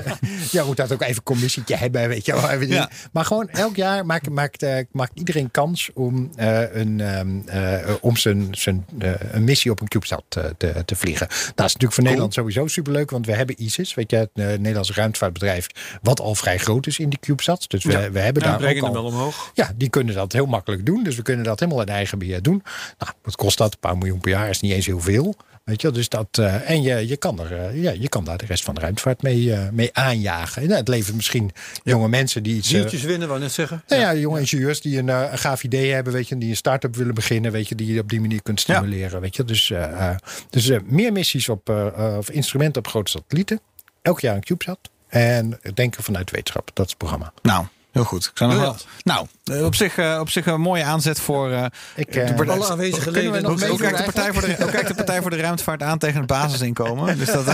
ja, moet dat ook even een commissietje hebben, weet je wel. Ja. Maar gewoon elk jaar maakt, maakt, eh, maakt iedereen kans om, een, ehm, eh, om zijn, zijn, een missie op een CubeSat te, te vliegen. Dat is natuurlijk voor Nederland sowieso superleuk, want we hebben ISIS, weet je, het Nederlandse ruimtevaartbedrijf, wat al vrij groot is in die CubeSats. Dus we, Ja. we hebben daar ook al... wel omhoog. Ja, die kunnen dat heel makkelijk doen. Dus we kunnen dat helemaal in eigen beheer doen. Nou, wat kost dat? Een paar miljoen per jaar is niet eens heel veel. Weet je, dus dat, eh, en je, je, kan er, eh, ja, je kan daar de rest van de ruimtevaart mee, eh, mee aanjagen. En, nou, het levert misschien jonge mensen die iets. Zieltjes winnen, wou net zeggen. nou ja, jonge ingenieurs die een, een gaaf idee hebben, weet je, die een start-up willen beginnen, weet je, die je op die manier kunt Ja. stimuleren. Weet je. Dus, dus meer missies op of instrumenten op grote satellieten. Elk jaar een CubeSat. En denken vanuit wetenschap. Dat is het programma. Nou, heel goed. Ik zou nog wel, Briljant. nou, eh, op zich, eh, op zich een mooie aanzet voor... eh, Ik, de partij- Alle aanwezige Kunnen we leden. nog Hoe, mee hoe, kijkt de partij voor de, hoe kijkt de Partij voor de Ruimtevaart aan tegen het basisinkomen? Dus dat,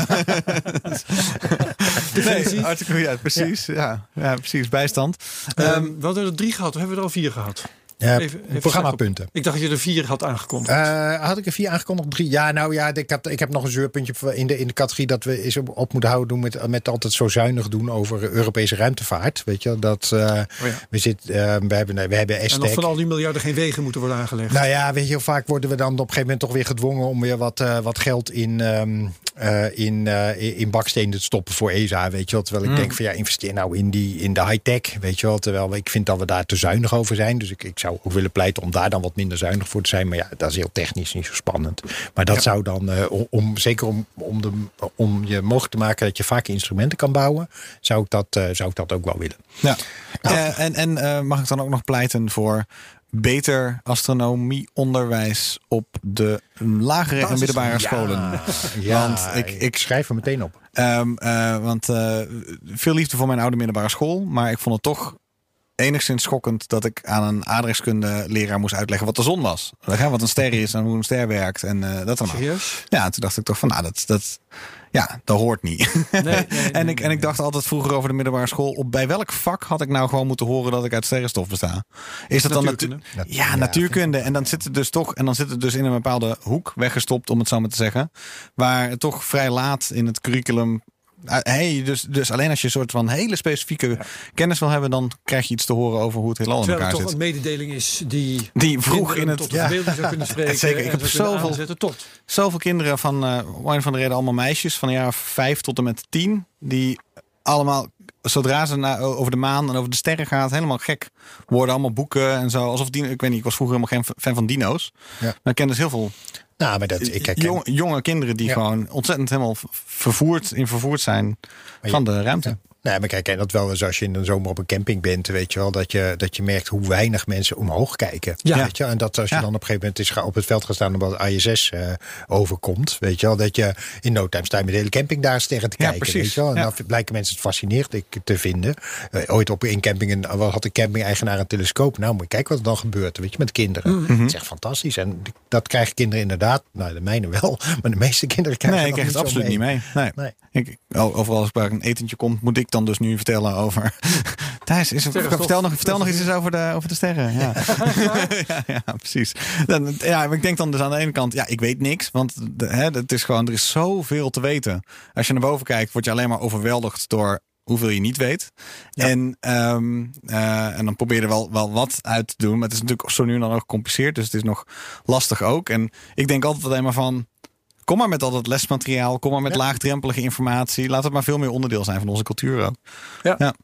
nee, hartstikke goed. Ja, precies. Ja. Ja, precies. Bijstand. Ehm, we hadden er drie gehad, of hebben we er al vier gehad? Eh, Even- even programmapunten. Ik dacht dat je er vier had aangekondigd. Eh, had ik er vier aangekondigd? Drie? Ja, nou ja, ik, had, ik heb nog een zeurpuntje in de, in de categorie dat we eens op, op moeten houden doen met, met altijd zo zuinig doen over Europese ruimtevaart. Weet je, dat eh, Oh ja. we, zit, eh, we hebben, we hebben en of ESTEC. van al die miljarden geen wegen moeten worden aangelegd. Nou ja, weet je, heel vaak worden we dan op een gegeven moment toch weer gedwongen om weer wat, wat geld in, ehm, eh, in, eh, in bakstenen te stoppen voor ESA. Weet je wel. Terwijl ik denk van ja, investeer nou in, die, in de high-tech. Weet je wel. Terwijl ik vind dat we daar te zuinig over zijn. Dus ik, ik zou ook willen pleiten om daar dan wat minder zuinig voor te zijn. Maar ja, dat is heel technisch niet zo spannend. Maar dat zou dan, eh, om, zeker om, om, de, om je mogelijk te maken dat je vaak instrumenten kan bouwen, zou ik dat, eh, zou ik dat ook wel willen. Ja. Eh, en en mag ik dan ook nog pleiten voor beter astronomieonderwijs op de lagere en middelbare scholen? Ja, Want ik- ik, schrijf er meteen op. Ehm, eh, want veel liefde voor mijn oude middelbare school. Maar ik vond het toch enigszins schokkend dat ik aan een aardrijkskunde leraar moest uitleggen wat de zon was. Wat een ster is en hoe een ster werkt en eh, dat allemaal. Serieus? Ja, toen dacht ik toch van, nou, dat, dat, ja, dat hoort niet. Nee, nee, nee, en, ik, en ik dacht altijd vroeger over de middelbare school, op bij welk vak had ik nou gewoon moeten horen dat ik uit sterrenstof besta? Is dat dan Natuurkunde. natu- Ja, natuurkunde. En dan zit het dus toch, en dan zit het dus in een bepaalde hoek weggestopt, om het zo maar te zeggen. Waar het toch vrij laat in het curriculum. Eh, Hey, dus, dus alleen als je een soort van hele specifieke kennis wil hebben, dan krijg je iets te horen over hoe het heelal in Terwijl elkaar het toch zit. een mededeling is die... Die vroeg in het. Tot ja. verbeelding zou kunnen spreken. Zeker, ik heb zoveel- tot. zoveel kinderen van, een van de reden allemaal meisjes, van de jaren vijf tot en met tien, die allemaal, zodra ze na, over de maan en over de sterren gaat, helemaal gek worden. Allemaal boeken en zo. Alsof dino, ik weet niet, ik was vroeger helemaal geen fan van dino's. Ja. Maar ik ken dus heel veel Nou, maar dat, ik herken, jong- jonge kinderen die Ja. gewoon ontzettend helemaal vervoerd, in vervoerd zijn van de ruimte. Nee, maar kijk, en dat wel eens als je in de zomer op een camping bent, weet je wel, dat je, dat je merkt hoe weinig mensen omhoog kijken. Ja. Weet je? En dat als je Ja. dan op een gegeven moment is ga- op het veld gaan staan omdat ISS eh, overkomt, weet je wel, dat je in no time sta je met de hele camping daar tegen te Ja, kijken. precies. Weet je wel? En dan blijken mensen het fascinerend ik- te vinden. Eh, ooit op een camping een, wat had de camping-eigenaar een telescoop. Nou, moet je kijken wat er dan gebeurt, weet je, met kinderen. Mhm. Het is echt fantastisch. En dat krijgen kinderen inderdaad, nou, de mijne wel, maar de meeste kinderen krijgen Nee, ik krijg het absoluut niet mee. Nee. Nee. Ik, overal als ik bij een etentje komt, moet ik dan dus nu vertellen over. Thijs, is, vertel, nog, vertel nog iets eens over de, over de sterren. Ja. ja, ja, precies. Dan, ja, maar ik denk dan dus aan de ene kant, ja, ik weet niks. Want de, hè, het is gewoon, er is zoveel te weten. Als je naar boven kijkt, word je alleen maar overweldigd door hoeveel je niet weet. En, ehm, eh, en dan probeer je er wel, wel wat uit te doen. Maar het is natuurlijk zo nu en dan ook gecompliceerd. Dus het is nog lastig ook. En ik denk altijd alleen maar van. Kom maar met al dat lesmateriaal. Kom maar met laagdrempelige informatie. Laat het maar veel meer onderdeel zijn van onze cultuur ook. Ja. Ja.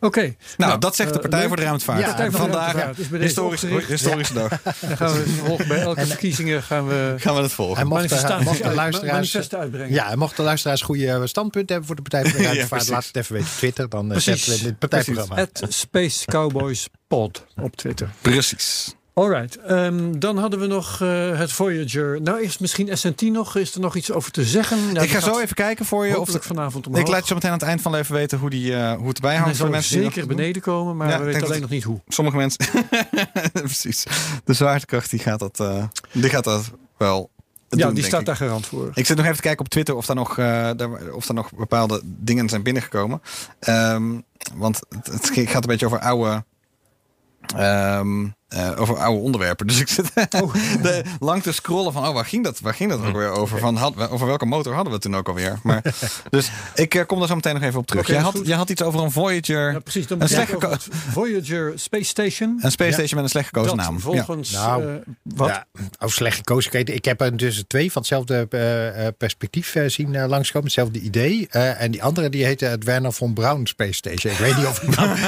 Oké. Nou, dat zegt de eh, Partij leuk. voor de Ruimtevaart. Ja, de Vandaag bij deze historische, opgericht. historische dag. Dan gaan we bij elke verkiezingen gaan we Gaan we het volgen. En mochten, manifestaties mochten uit- luisteraars, uitbrengen. Ja, en mochten luisteraars goede standpunten hebben voor de Partij voor de Ruimtevaart, laat het even weten op Twitter. Dan eh, Precies. zetten we het in het partijprogramma. At Space Cowboys Pod op Twitter. Precies. Alright, ehm, dan hadden we nog eh, het Voyager. Nou, eerst misschien SNT nog. Is er nog iets over te zeggen? Nou, ik ga zo even kijken voor je. Of het, vanavond omhoog. ik laat je zo meteen aan het eind van even weten hoe, die, eh, hoe het erbij Hij hangt. Voor zal mensen zeker beneden komen, maar Ja, we ik weten alleen nog niet hoe. Sommige mensen. Precies. De zwaartekracht die gaat dat, eh, die gaat dat wel. Ja, doen, die staat ik. daar garant voor. Ik zit nog even te kijken op Twitter of daar nog, of daar nog bepaalde dingen zijn binnengekomen. Ehm, want het, het gaat een beetje over oude. ehm, eh, over oude onderwerpen. Dus ik zit de, lang te scrollen van, oh, waar ging dat, waar ging dat ook weer over? Van, had, over welke motor hadden we toen ook alweer? Maar, dus ik eh, kom daar zo meteen nog even op terug. Oké, jij, had, jij had iets over een Voyager, Ja, precies. Dan Een ik slecht Voyager Space Station. een space station met een slecht gekozen dat naam. Ja. volgens... Nou, eh, wat? Ja, oh, slecht gekozen. Kijk, ik heb er dus twee van hetzelfde perspectief eh, zien langskomen. Hetzelfde idee. Eh, en die andere die heette het Werner von Braun Space Station. Ik weet niet of ik nou,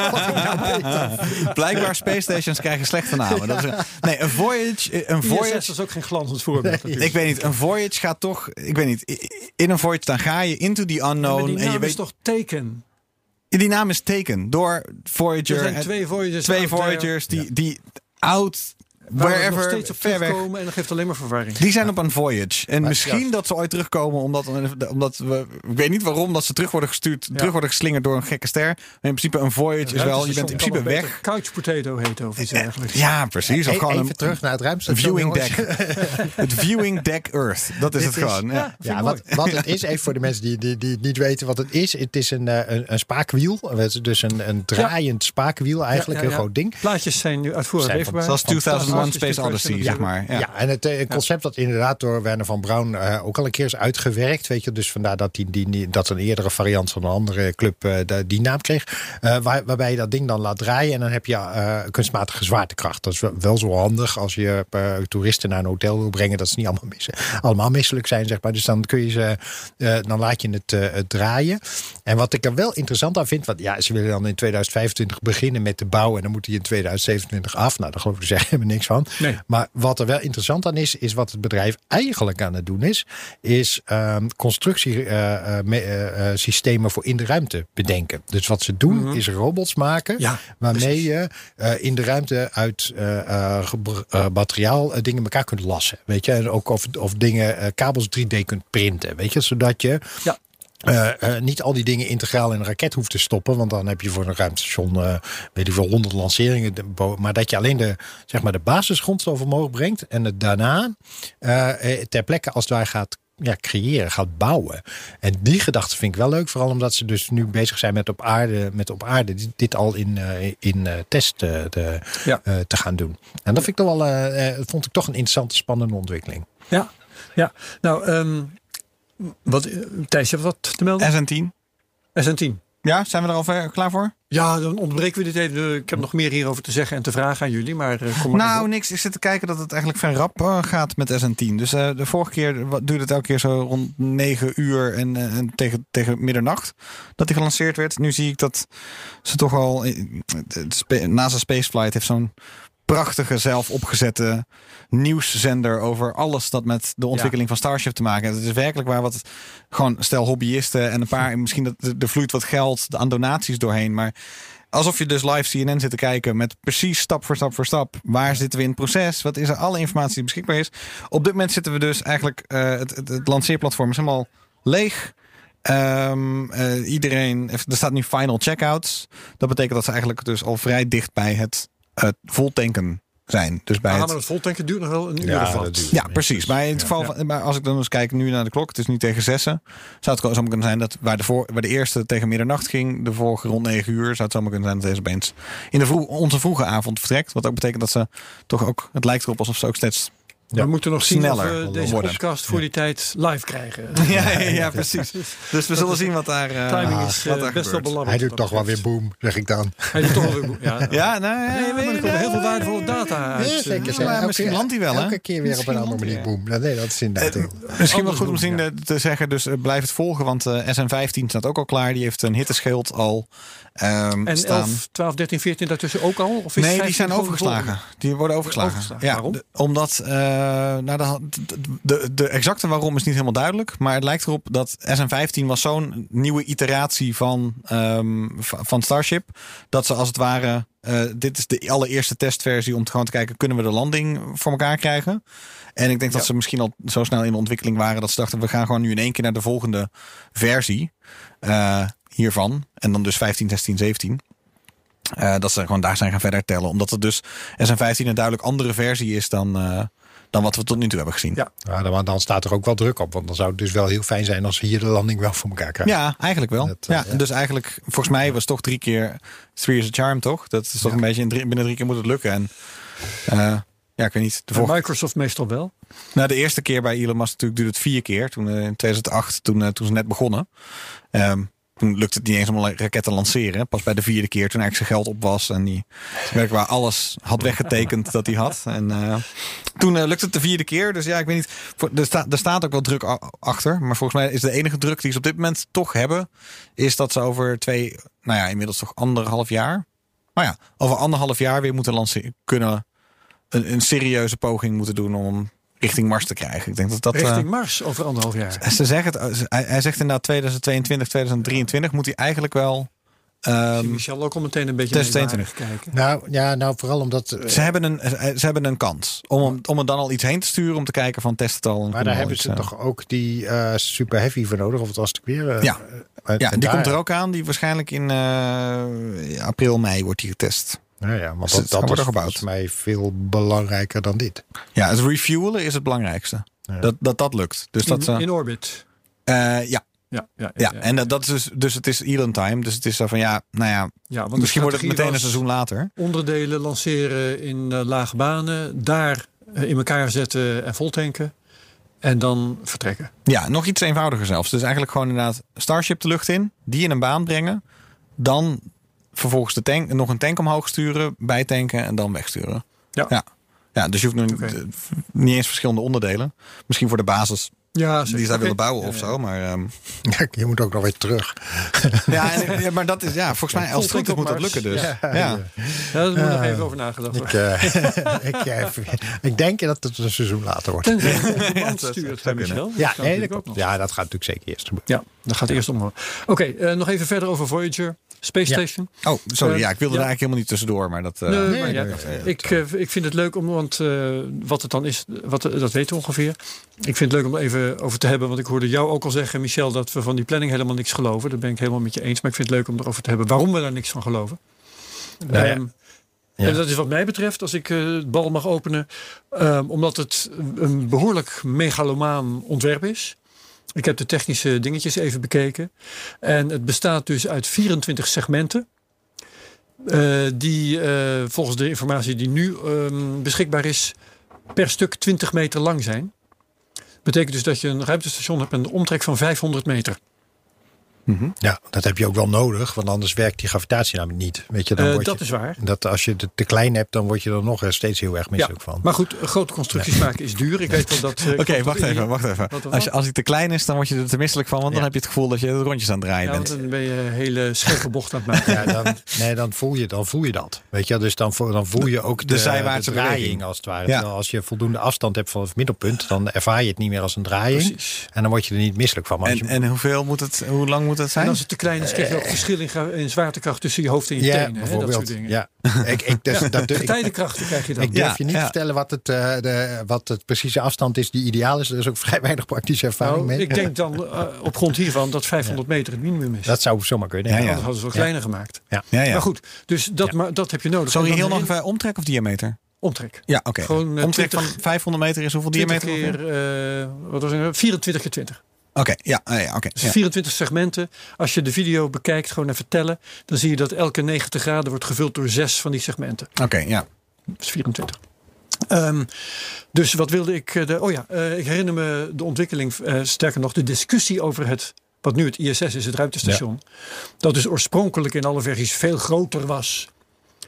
ik nou. Blijkbaar space stations krijgen slechte Dat is, nee, een Voyage, eh, een ISS Voyage is ook geen glanzend voorbeeld. Ik weet niet, een voyage gaat toch. Ik weet niet. In een voyage dan ga je into the unknown. die en je weet. toch teken? Die naam is teken door Voyager. Er zijn twee Voyagers twee Voyagers die, die out. Waar nog steeds op ver weg. terugkomen en dat geeft alleen maar verwarring. Die zijn op een voyage. En Maar- misschien dat ze ooit terugkomen omdat, omdat we. Ik weet niet waarom dat ze terug worden gestuurd. Terug worden geslingerd door een gekke ster. Maar in principe een voyage is wel. Je bent in principe weg. Couch potato heet of iets dergelijks. Ja, precies. Of E- gewoon Even een, terug naar het ruimtestation. viewing deck. het viewing deck Earth. Dat is het is- gewoon. Ja. Wat, wat het is, even voor de mensen die, die, die niet weten wat het is. Het is een, eh, een, een spaakwiel. Het is Dus een, een draaiend spaakwiel eigenlijk. Ja, ja, Een groot ding. Plaatjes zijn nu uitvoerig Zijn leverbaar. Zoals 2001 Fantastisch Space Odyssey, zeg maar. Ja. Ja, en het eh, concept dat inderdaad door Werner van Braun eh, ook al een keer is uitgewerkt. Weet je, dus vandaar dat, die, die, die- dat een eerdere variant van een andere club eh, die naam kreeg. Waar, waarbij je dat ding dan laat draaien en dan heb je kunstmatige zwaartekracht. Dat is wel, zo handig als je toeristen naar een hotel wil brengen. Dat ze niet allemaal, allemaal misselijk zijn, zeg maar. Dus dan kun je ze, dan laat je het, het draaien. En wat ik er wel interessant aan vind, want ja, ze willen dan in 2025 beginnen met de bouw en dan moet hij in 2027 af. Nou, daar geloof ik dus helemaal niks van. Nee. Maar wat er wel interessant aan is, is wat het bedrijf eigenlijk aan het doen is, is ehm constructiesystemen voor in de ruimte bedenken. Dus wat ze doen is robots maken, Ja, waarmee je eh, in de ruimte uit eh, eh, eh, materiaal eh, dingen elkaar kunt lassen. Weet je, en ook of, of dingen, eh, kabels 3D kunt printen. Weet je, zodat je Ja. Eh, eh, niet al die dingen integraal in een raket hoeft te stoppen. Want dan heb je voor een ruimtestation, eh weet ik wel, honderd lanceringen. Maar dat je alleen de, zeg maar de basisgrondstof omhoog brengt. En het daarna ter plekke als het ware gaat ja, creëren, gaat bouwen. En die gedachte vind ik wel leuk. Vooral omdat ze dus nu bezig zijn met op aarde, met op aarde dit, al in, in test te, Ja. te gaan doen. En dat vind ik toch wel, vond ik toch een interessante, spannende ontwikkeling. Ja, ja. Nou, ehm, wat, eh, Thijs, je hebt wat te melden? SN10. SN10. Ja, zijn we er al ver- klaar voor? Ja, dan ontbreken we dit even. Ik heb nog meer hierover te zeggen en te vragen aan jullie. Maar eh, kom maar Nou, niks. Ik zit te kijken dat het eigenlijk vrij rap eh, gaat met SN10. Dus eh, de vorige keer duurde het elke keer zo rond 9 uur en, eh, en tegen, tegen middernacht dat die gelanceerd werd. Nu zie ik dat ze toch al. eh, NASA Spaceflight heeft zo'n prachtige zelf opgezette nieuwszender over alles dat met de ontwikkeling van Starship te maken heeft. Het is werkelijk waar wat gewoon stel hobbyisten en een paar, misschien dat er vloeit wat geld aan donaties doorheen, maar alsof je dus live CNN zit te kijken met precies stap voor stap voor stap. Waar zitten we in het proces? Wat is er alle informatie die beschikbaar is? Op dit moment zitten we dus eigenlijk eh, het, het, het lanceerplatform is helemaal leeg. Ehm, eh, iedereen, er staat nu final checkouts. Dat betekent dat ze eigenlijk dus al vrij dicht bij het, het voltanken zijn. Dus bij Ah, het, maar het voltanken duurt nog wel een uur Ja, of wat. ja, precies. Maar in het geval van, maar als ik dan eens kijk nu naar de klok, het is nu tegen zessen. Zou het zomaar kunnen zijn dat waar de, voor, waar de eerste tegen middernacht ging, de vorige rond negen uur, zou het zomaar kunnen zijn dat deze opeens in de vroeg, onze vroege avond vertrekt. Wat ook betekent dat ze toch ook, het lijkt erop alsof ze ook steeds. We moeten nog zien Sneller of we deze worden. podcast voor die tijd live krijgen. Ja, ja, ja, precies. Dus we zullen zien wat daar, eh, Timing is wat eh, daar best wel belangrijk. Hij doet toch wel weer boom, zeg ik dan. Hij doet toch wel weer boem. Ja, Ja, nou, Ja, ja, maar er komen heel veel waardevolle data uit. Ja, eh, zeker. maar Elke- misschien landt hij wel, hè? Elke keer weer op een andere manier boom. Nee, dat is inderdaad heel- Misschien wel goed om misschien eh, te zeggen, dus eh, blijf het volgen, want eh, SN15 staat ook al klaar. Die heeft een hitteschild al ehm, En staan. 11, 12, 13, 14 daartussen ook al? Of is Nee, die 15 zijn overgeslagen. Die worden overgeslagen. Overgeslagen. Ja, Waarom? de- omdat, eh, nou, de, de, de exacte waarom is niet helemaal duidelijk. Maar het lijkt erop dat SN15 was zo'n nieuwe iteratie van, ehm, van Starship. Dat ze als het ware, eh, dit is de allereerste testversie om te gewoon te kijken, kunnen we de landing voor elkaar krijgen? En ik denk dat ze misschien al zo snel in de ontwikkeling waren dat ze dachten, we gaan gewoon nu in één keer naar de volgende versie eh, hiervan. En dan dus 15, 16, 17. Eh, dat ze gewoon daar zijn gaan verder tellen. Omdat het dus SN15 een duidelijk andere versie is dan, eh, dan wat we tot nu toe hebben gezien. Ja. Ja, dan, dan staat er ook wel druk op. Want dan zou het dus wel heel fijn zijn als we hier de landing wel voor elkaar krijgen. Ja, eigenlijk wel. Dat, eh, ja, ja. Dus eigenlijk, volgens mij was toch drie keer Three is a Charm, toch? Dat is toch een beetje in drie, binnen drie keer moet het lukken. En eh, ja, ik weet niet. De, vorige, Microsoft meestal wel. nou, de eerste keer bij Elon Musk natuurlijk duurde het vier keer. Toen eh, in 2008, toen, eh, toen ze net begonnen. Ehm, toen lukte het niet eens om een raket te lanceren. Pas bij de vierde keer, toen eigenlijk zijn geld op was. En die werkelijk waar alles had weggetekend dat hij had. En eh, toen eh, lukte het de vierde keer. Dus ja, ik weet niet. Voor, er, staat er staat ook wel druk achter. Maar volgens mij is de enige druk die ze op dit moment toch hebben. Is dat ze over twee, nou ja, inmiddels toch anderhalf jaar. Nou ja, over anderhalf jaar weer moeten lanceren. Kunnen een, een serieuze poging moeten doen om richting Mars te krijgen. Ik denk dat dat. eh, Richting Mars over anderhalf jaar. ze zeggen het, hij, hij zegt inderdaad 2022, 2023 moet hij eigenlijk wel. ehm, Michel ook al meteen een beetje mee 2022. waren kijken. Nou, ja, nou vooral omdat... eh, ze, hebben een, ze hebben een kans om, om er dan al iets heen te sturen om te kijken van test het al. maar daar hebben ze eh, toch ook die eh, super heavy voor nodig. Of het was het weer? eh, Ja. eh, Ja, en die daar- komt er ook aan. Die waarschijnlijk in eh, april, mei wordt die getest. Ja, ja, want Dus dat, het dat wordt is er gebouwd. volgens mij veel belangrijker dan dit. Ja, het refuelen is het belangrijkste. Dat, dat dat lukt. Dus dat, In, ze- in orbit. eh, ja, Ja, ja, ja, en dat, dat is dus, dus het is Elon time. Dus het is zo van ja, nou ja, Ja, want misschien wordt het meteen een seizoen later. Onderdelen lanceren in eh, lage banen. Daar in elkaar zetten en voltanken. En dan vertrekken. Ja, nog iets eenvoudiger zelfs. Dus eigenlijk gewoon inderdaad Starship de lucht in, die in een baan brengen, dan vervolgens de tank, nog een tank omhoog sturen, bijtanken en dan wegsturen. Ja. ja. Ja, dus je hoeft nu eh, niet eens verschillende onderdelen. Misschien voor de basis Ja, die ze daar willen bouwen of zo. Maar, ehm, Ja, je moet ook nog weer terug. ja, en- ja, maar dat is ja, volgens mij als het goed is Voltink moet dat lukken dus. Ja. Ja. Ja. Ja, daar moet nog even over nagedacht Ik, worden. eh, ik, eh, ik denk dat het een seizoen later wordt. Dat. Ja, nee, dat ja, gaat natuurlijk zeker eerst gebeuren. Ja, dat gaat eerst om. Oké, eh, nog even verder over Voyager. Space Ja. Station. Oh, sorry. Eh, Ja, ik wilde ja. er eigenlijk helemaal niet tussendoor. Maar dat, eh, Nee, nee, maar ja, nee, nee, ik, eh, ik vind het leuk om, want eh, wat het dan is, wat, dat weten we ongeveer. Ik vind het leuk om er even over te hebben, want ik hoorde jou ook al zeggen, Michel, dat we van die planning helemaal niks geloven. Daar ben ik helemaal met je eens, maar ik vind het leuk om erover te hebben waarom we daar niks van geloven. Nou ja. Ehm, Ja. En dat is wat mij betreft, als ik eh, het bal mag openen, ehm, omdat het een behoorlijk megalomaan ontwerp is. Ik heb de technische dingetjes even bekeken. En het bestaat dus uit 24 segmenten. eh, die eh, volgens de informatie die nu ehm, beschikbaar is, per stuk 20 meter lang zijn. Betekent dus dat je een ruimtestation hebt met een omtrek van 500 meter. Ja, dat heb je ook wel nodig, want anders werkt die gravitatie namelijk niet. Weet je, dan Eh, word dat je, is waar. Dat als je het te klein hebt, dan word je er nog eh, steeds heel erg misselijk van. Maar goed, grote constructies maken is duur. Ik weet wel dat... eh, Oké, wacht even, wacht even. Als, je, als hij te klein is, dan word je er te misselijk van. Want dan Ja. heb je het gevoel dat je de rondjes aan het draaien Ja, bent. dan ben je een hele scherpe bocht aan het maken. Ja, dan, nee, dan voel, je, dan voel je dat. Weet je, dus dan voel, dan voel je ook de, de zijwaartse de draaiing beweging. als het ware. Ja. Als je voldoende afstand hebt van het middelpunt, dan ervaar je het niet meer als een draaiing. Precies. En dan word je er niet misselijk van. En, je- en hoeveel moet het, hoe lang moet het En zijn? als het te klein is, krijg je ook verschil in, zwaartekracht tussen je hoofd en je ja, tenen. Hè, dat soort dingen. Ja. ik, ik, dus, dat, ik, Getijdenkrachten krijg je dan. ik durf Ja, je niet ja. te vertellen wat het, eh, de, wat het precieze afstand is die ideaal is. Er is ook vrij weinig praktische ervaring Nou, mee. ik denk dan eh, op grond hiervan dat 500 meter het minimum is. Dat zou zomaar kunnen. Ja, ja. Anders hadden ze wel kleiner gemaakt. ja, ja. Maar goed, dus dat, maar, dat heb je nodig. Sorry, En dan heel even omtrek of diameter? Omtrek. Ja, oké. Gewoon, eh, omtrek 20 van 500 meter is hoeveel 20 diameter? keer, eh, wat was het? 24 keer 20. Oké, ja, ja, oké. Dus ja. 24 segmenten. Als je de video bekijkt, gewoon even tellen. Dan zie je dat elke 90 graden wordt gevuld door zes van die segmenten. Oké, ja. Dat is 24. Ehm, dus wat wilde ik? eh, De, oh ja, eh, ik herinner me de ontwikkeling, eh, sterker nog, de discussie over het, wat nu het ISS is, het ruimtestation. Dat dus oorspronkelijk in alle versies veel groter was.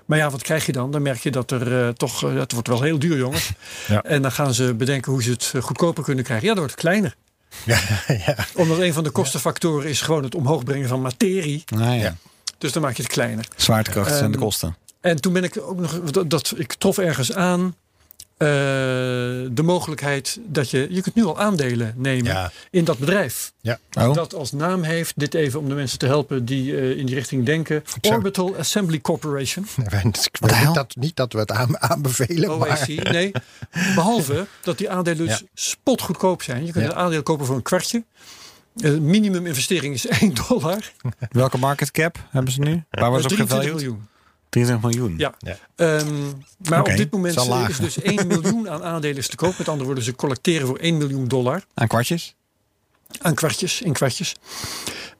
Maar ja, wat krijg je dan? Dan merk je dat er toch, het wordt wel heel duur, jongens. Ja. En dan gaan ze bedenken hoe ze het goedkoper kunnen krijgen. Ja, dat wordt kleiner. Ja, ja. Omdat een van de kostenfactoren is gewoon het omhoog brengen van materie. Ah, ja. Ja. Dus dan maak je het kleiner. Zwaartekracht en de Ehm, kosten. En toen ben ik ook nog, dat, dat ik trof ergens aan eh, de mogelijkheid dat je, je kunt nu al aandelen nemen Ja. in dat bedrijf. Ja. Oh, Dat als naam heeft, dit even om de mensen te helpen die eh, in die richting denken. zou- Orbital Assembly Corporation, Ik weet de hel? niet dat, niet dat we het aan, aanbevelen. OAC. Maar, Nee, behalve dat die aandelen dus Ja. spotgoedkoop zijn. Je kunt Ja. een aandeel kopen voor een kwartje. Uh, minimum investering is 1 dollar. welke market cap hebben ze nu? Waar was Dat op is 23 gevalued? miljoen. 23 miljoen. Ja. Ja. Ehm, maar op dit moment is laag. is dus 1 miljoen aan aandelen te koop. Met andere woorden, ze collecteren voor 1 miljoen dollar Aan kwartjes? aan kwartjes, in kwartjes.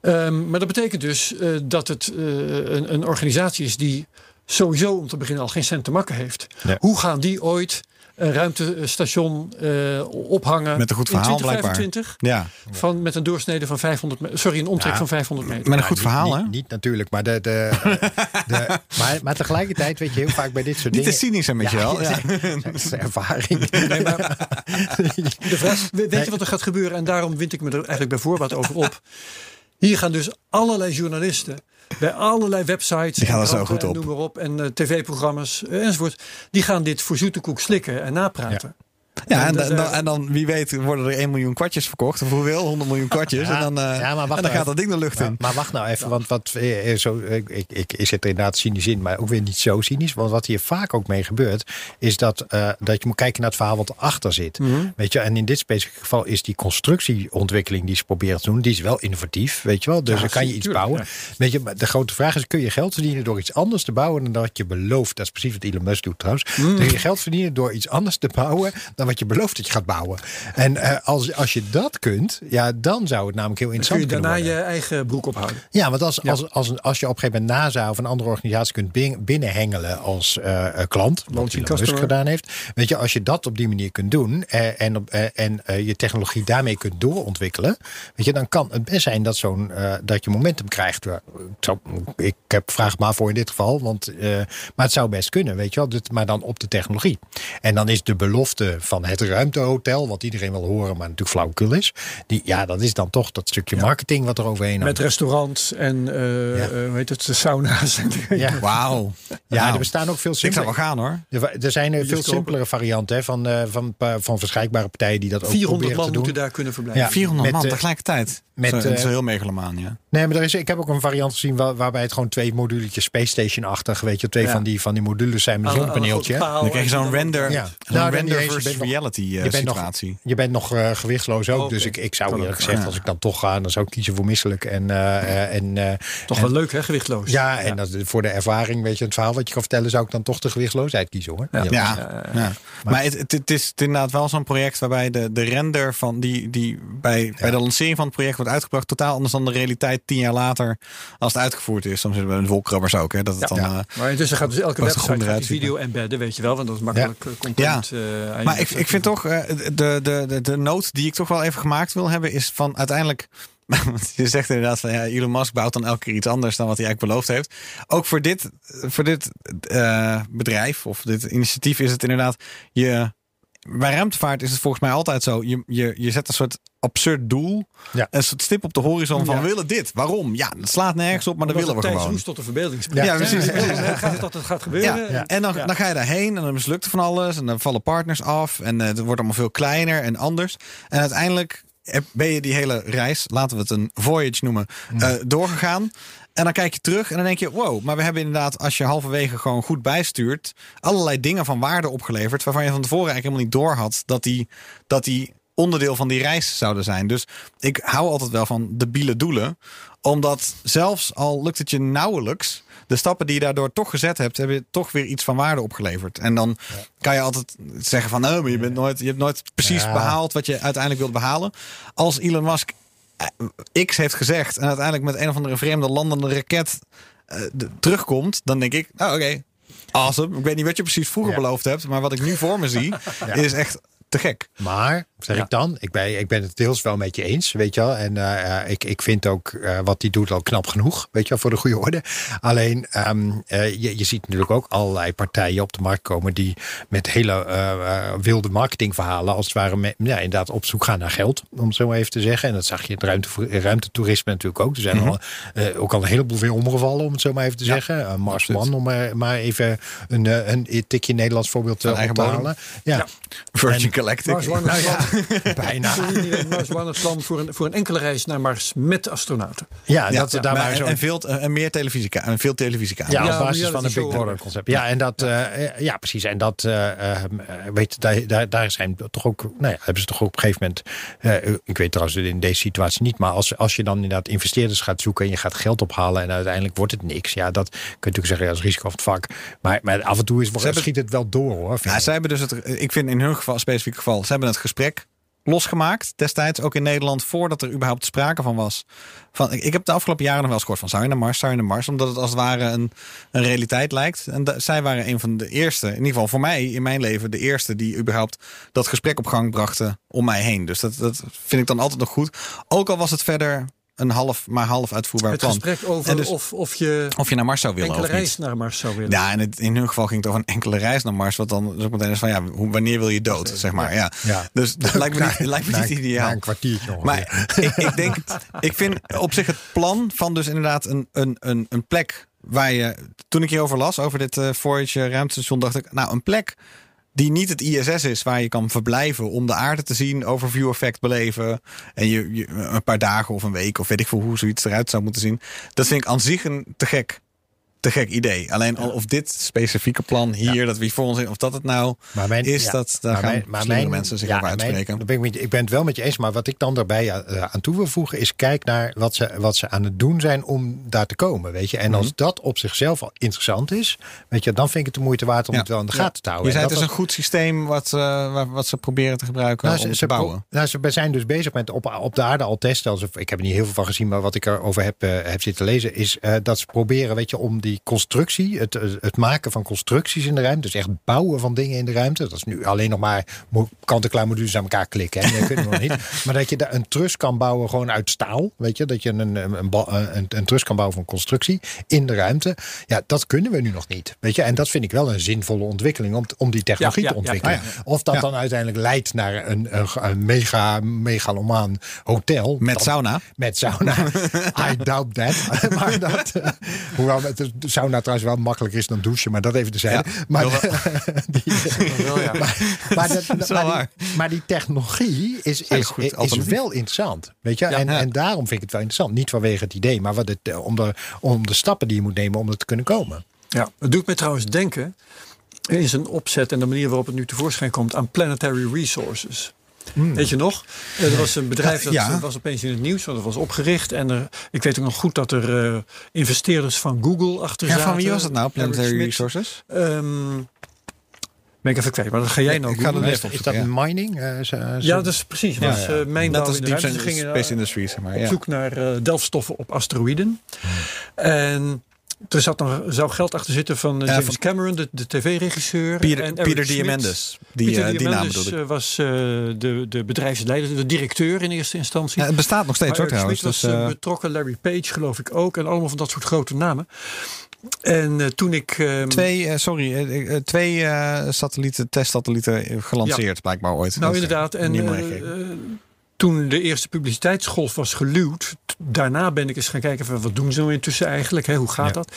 Ehm, maar dat betekent dus eh, dat het eh, een, een organisatie is die sowieso om te beginnen al geen cent te makken heeft. Ja. Hoe gaan die ooit ruimtestation eh, ophangen Met een goed in verhaal, 2025 Ja. van, met een doorsnede van 500 me- sorry, een omtrek Ja. van 500 meter. Met een goed niet- verhaal, niet, hè? Niet natuurlijk, maar, de, de, de, maar, maar tegelijkertijd weet je heel vaak bij dit soort Niet te dingen... cynisch, hè, Michel? Ja. dat is ervaring. Nee, maar de vraag, we- weet je wat er gaat gebeuren? En daarom wind ik me er eigenlijk bij voorbaat over op. Hier gaan dus allerlei journalisten bij allerlei websites Die gaan en er zo kranten goed en op. noem maar op en eh, tv-programma's eh, enzovoort. Die gaan dit voor zoete koek slikken en napraten. Ja, en, En, dan- eh, dan, en dan, wie weet, worden er 1 miljoen kwartjes verkocht. Of hoeveel? 100 miljoen kwartjes. Ja, en dan, eh, ja, maar wacht en dan nou gaat even. dat ding de lucht Ja, in. maar wacht nou even, want wat, eh, zo, ik, ik, ik, zit er inderdaad cynisch in, maar ook weer niet zo cynisch. Want wat hier vaak ook mee gebeurt, is dat, dat je moet kijken naar het verhaal wat erachter zit. Mhm. Weet je, en in dit specifieke geval is die constructieontwikkeling die ze proberen te doen, die is wel innovatief, weet je wel. Dus Ja, dan kan je iets tuurlijk, bouwen. Weet je, maar de grote vraag is, kun je geld verdienen door iets anders te bouwen dan dat je belooft? Dat is precies wat Elon Musk doet trouwens. Mhm. Kun je geld verdienen door iets anders te bouwen dan wat je belooft dat je gaat bouwen? En eh, als, als je dat kunt, ja, dan zou het namelijk heel Dan kun interessant je daarna je eigen broek ophouden. Ja, want als, Ja. als, als, als je op een gegeven moment NASA of een andere organisatie kunt bin- binnenhengelen als eh, eh, klant, wat Elon Musk gedaan heeft. Weet je, als je dat op die manier kunt doen en, en je technologie daarmee kunt doorontwikkelen, weet je, dan kan het best zijn dat, zo'n, dat je momentum krijgt. Ik, zou, ik heb vraag maar voor in dit geval, want, maar het zou best kunnen, weet je wel, dit, maar dan op de technologie. En dan is de belofte van het ruimtehotel, wat iedereen wil horen, maar natuurlijk flauwekul is, die, ja, dat is dan toch dat stukje marketing wat er overheen hangt. Met restaurants en eh, Ja. eh, hoe heet het, sauna's. En Ja. Wauw. Ja, er bestaan ook veel Ik zou simpele. wel gaan hoor. Er er zijn er veel Bioscopen. simpelere varianten hè, van, eh, van, van, van verschijkbare partijen die dat ook 400 proberen man te doen. moeten daar kunnen verblijven. Ja. 400 met, man eh, tegelijkertijd. met, Zo, dat is eh, heel megalomaan, ja. Nee, maar er is, ik heb ook een variant gezien waar- waarbij het gewoon twee moduletjes Space Station-achtig, weet je, twee Ja. van, die, van die modules zijn met een een grote paal Dan krijg je zo'n render, Ja. zo'n Nou, render versus reality eh, je bent nog- situatie. Je bent nog eh, gewichtsloos ook, Oh, dus ik, ik zou eerlijk gezegd, Ja. als ik dan toch ga, dan zou ik kiezen voor misselijk. En, eh, eh, en, eh, Toch en- wel leuk hè, gewichtloos. Ja, en Dat, voor de ervaring, weet je, het verhaal wat je kan vertellen, zou ik dan toch de gewichtsloosheid kiezen hoor. Ja. Ja, Ja, ja. maar het, het, het is inderdaad wel zo'n project waarbij de, de render van die, die bij, bij de lancering van het project wordt uitgebracht, totaal anders dan de realiteit tien jaar later als het uitgevoerd is. Soms zitten we in wolkrabbers ook, hè, dat het Ja. dan. Ja. eh, Maar intussen gaat dus elke website video embedden, weet je wel, want dat is makkelijk eh, content. eh, aan je maar ik, ik vind toch, eh, de, de, de, de noot die ik toch wel even gemaakt wil hebben, is van uiteindelijk je zegt inderdaad van ja, Elon Musk bouwt dan elke keer iets anders dan wat hij eigenlijk beloofd heeft. Ook voor dit, voor dit eh, bedrijf of dit initiatief is het inderdaad. Je, bij ruimtevaart is het volgens mij altijd zo. Je, je, je zet een soort absurd doel. Ja. Een soort stip op de horizon van Ja. we willen dit. Waarom? Ja, dat slaat nergens op, maar dat willen we gewoon. Roes tot de verbeelding. Ja, precies. Gaat dat het gaat gebeuren. Ja, Ja. en dan, Ja. dan ga je daarheen en dan mislukt er van alles. En dan vallen partners af. En eh, het wordt allemaal veel kleiner en anders. En uiteindelijk ben je die hele reis, laten we het een voyage noemen, eh, doorgegaan. En dan kijk je terug en dan denk je, wow, maar we hebben inderdaad, als je halverwege gewoon goed bijstuurt, allerlei dingen van waarde opgeleverd. Waarvan je van tevoren eigenlijk helemaal niet door had dat die, dat die onderdeel van die reis zouden zijn. Dus ik hou altijd wel van debiele doelen. Omdat zelfs al lukt het je nauwelijks, de stappen die je daardoor toch gezet hebt, hebben je toch weer iets van waarde opgeleverd. En dan kan je altijd zeggen van, nou, maar je, bent nooit, je hebt nooit precies Ja. behaald wat je uiteindelijk wilde behalen. Als Elon Musk X heeft gezegd en uiteindelijk met een of andere vreemde landende raket eh, de- terugkomt, dan denk ik, nou oké, awesome. Ik weet niet wat je precies vroeger Ja. beloofd hebt, maar wat ik nu voor me zie, is echt te gek. Maar, zeg Ja. ik dan, ik ben, ik ben het deels wel met je eens, weet je wel. En eh, eh, ik, ik vind ook eh, wat hij doet al knap genoeg, weet je wel, voor de goede orde. Alleen, ehm, eh, je, je ziet natuurlijk ook allerlei partijen op de markt komen die met hele wilde marketingverhalen, als het ware, ja, inderdaad op zoek gaan naar geld, om het zo maar even te zeggen. En dat zag je in het ruimte, ruimtetoerisme natuurlijk ook. Er zijn al, eh, ook al een heleboel weer omgevallen, om het zo maar even te zeggen. Mars absoluut. One, om maar, maar even een, een tikje Nederlands voorbeeld te halen. Ja, Virgin En- Galactic. Mars One nou ja, bijna. Mars voor een, voor een enkele reis naar Mars met astronauten. Ja, Ja, dat, ja, daar maar zo. en veel en meer televisieka en veel televisiecamera's. Ja, Ja, op basis ja, van een Big Brother eh, concept. Ja, en dat, eh, ja, precies. En dat, eh, eh, weet je, daar, daar, daar zijn toch ook, nou ja, hebben ze toch ook op een gegeven moment, eh, ik weet trouwens in deze situatie niet, maar als, als je dan inderdaad investeerders gaat zoeken en je gaat geld ophalen en uiteindelijk wordt het niks, ja, dat kun je natuurlijk zeggen, ja, dat is risico van het vak. Maar, maar af en toe is, hebben- schiet het wel door hoor. Ja, zij hebben dus het, ik vind in hun geval, specifiek geval, ze hebben het gesprek losgemaakt destijds ook in Nederland voordat er überhaupt sprake van was. Van, ik, heb de afgelopen jaren nog wel eens gehoord van zou je naar Mars, zou je naar Mars, omdat het als het ware een, een realiteit lijkt. En zij waren een van de eerste, in ieder geval voor mij in mijn leven, de eerste die überhaupt dat gesprek op gang brachten om mij heen. Dus dat, dat vind ik dan altijd nog goed. Ook al was het verder een half, maar half uitvoerbaar Het plan. gesprek over dus- of, of je Of je naar Mars zou willen enkele of niet. reis naar Mars zou willen. Ja, en het, in hun geval ging het over een enkele reis naar Mars. Wat dan dus ook meteen is van ja, hoe, wanneer wil je dood, zeg maar. Ja. Ja. Dus dat lijkt me niet, Na- lijkt me na- niet ideaal. Na een kwartiertje ongeveer. Maar ik, ik denk, ik vind op zich het plan van dus inderdaad een, een, een, een plek waar je. Toen ik hierover las, over dit eh Voyager ruimtestation, dacht ik, nou, een plek die niet het ISS is, waar je kan verblijven om de aarde te zien, overview effect beleven. En je, je een paar dagen of een week, of weet ik veel hoe zoiets eruit zou moeten zien. Dat vind ik aan zich een te gek. Te gek idee. Alleen al of dit specifieke plan hier, dat we voor ons in, of dat het nou Maar mijn- is, ja. dat daar Maar gaan mijn- maar mijn- mensen zich ja, over mijn- uitspreken. ben ik, met ik ben het wel met je eens, maar wat ik dan daarbij eh, aan toe wil voegen is kijk naar wat ze, wat ze aan het doen zijn om daar te komen, weet je. En Mhm. als dat op zichzelf al interessant is, weet je, dan vind ik het de moeite waard om het wel in de gaten te houden. Je zei het dat is een goed systeem wat, eh, wat ze proberen te gebruiken Nou, om ze, te ze, bouwen. nou, ze zijn dus bezig met op, op de aarde al testen. Alsof, ik heb er niet heel veel van gezien, maar wat ik erover heb, eh, heb zitten lezen, is dat ze proberen, weet je, om die constructie, het, het maken van constructies in de ruimte, dus echt bouwen van dingen in de ruimte. Dat is nu alleen nog maar kant-en-klaar modules aan elkaar klikken. Hè? Dat kunnen we nog niet. Maar dat je daar een trus kan bouwen gewoon uit staal, weet je, dat je een, een, een, ba- een, een trus kan bouwen van constructie in de ruimte. Ja, dat kunnen we nu nog niet, weet je. En dat vind ik wel een zinvolle ontwikkeling om, om die technologie Ja, ja, te ontwikkelen. Ja. Of dat Ja. dan uiteindelijk leidt naar een, een, een mega, megalomaan hotel. Met sauna. Met sauna. I doubt that. maar dat, eh, hoewel het sauna trouwens wel makkelijker is dan douchen, maar dat even te Ja, zeggen. maar, wel. die, Wel, ja. maar, is die, maar die technologie is, een is, goed is, wel interessant. Weet je? Ja, en, ja. en daarom vind ik het wel interessant. Niet vanwege het idee, maar wat het, eh, om, de, om de stappen die je moet nemen om er te kunnen komen. Ja, het doet me trouwens denken in zijn opzet en de manier waarop het nu tevoorschijn komt aan Planetary Resources. Weet je nog? Er was een bedrijf dat Ja. eh, was opeens in het nieuws, want dat was opgericht. En er, ik weet ook nog goed dat er eh, investeerders van Google achter Ja, zaten. van wie was het nou? Planetary. Resources? Ehm, ben ik even kwijt, maar dat ga jij nou er Is, dat ja. mining? Eh, zo- zo- Ja, dat is precies. Ja, was ja. eh, mijn Net bouw als in de ruimte. Space eh, Industries, zeg maar. op Ja. zoek naar eh, delfstoffen op asteroïden. En er zat nog, zou geld achter zitten van eh, Ja, James van- Cameron, de, de tv-regisseur. Pieter, Pieter. Diamandis. Die, Pieter eh, die naam eh, was de, de bedrijfsleider, de directeur in eerste instantie. Ja, het bestaat nog steeds hoor trouwens. Schmidt was Dus, betrokken, Larry Page geloof ik ook. En allemaal van dat soort grote namen. En toen ik... ehm, twee, sorry, twee satellieten, testsatellieten gelanceerd blijkbaar ooit. Nou, inderdaad. En toen de eerste publiciteitsgolf was geluwd, daarna ben ik eens gaan kijken van wat doen ze nou intussen eigenlijk, hè? hoe gaat Ja. dat?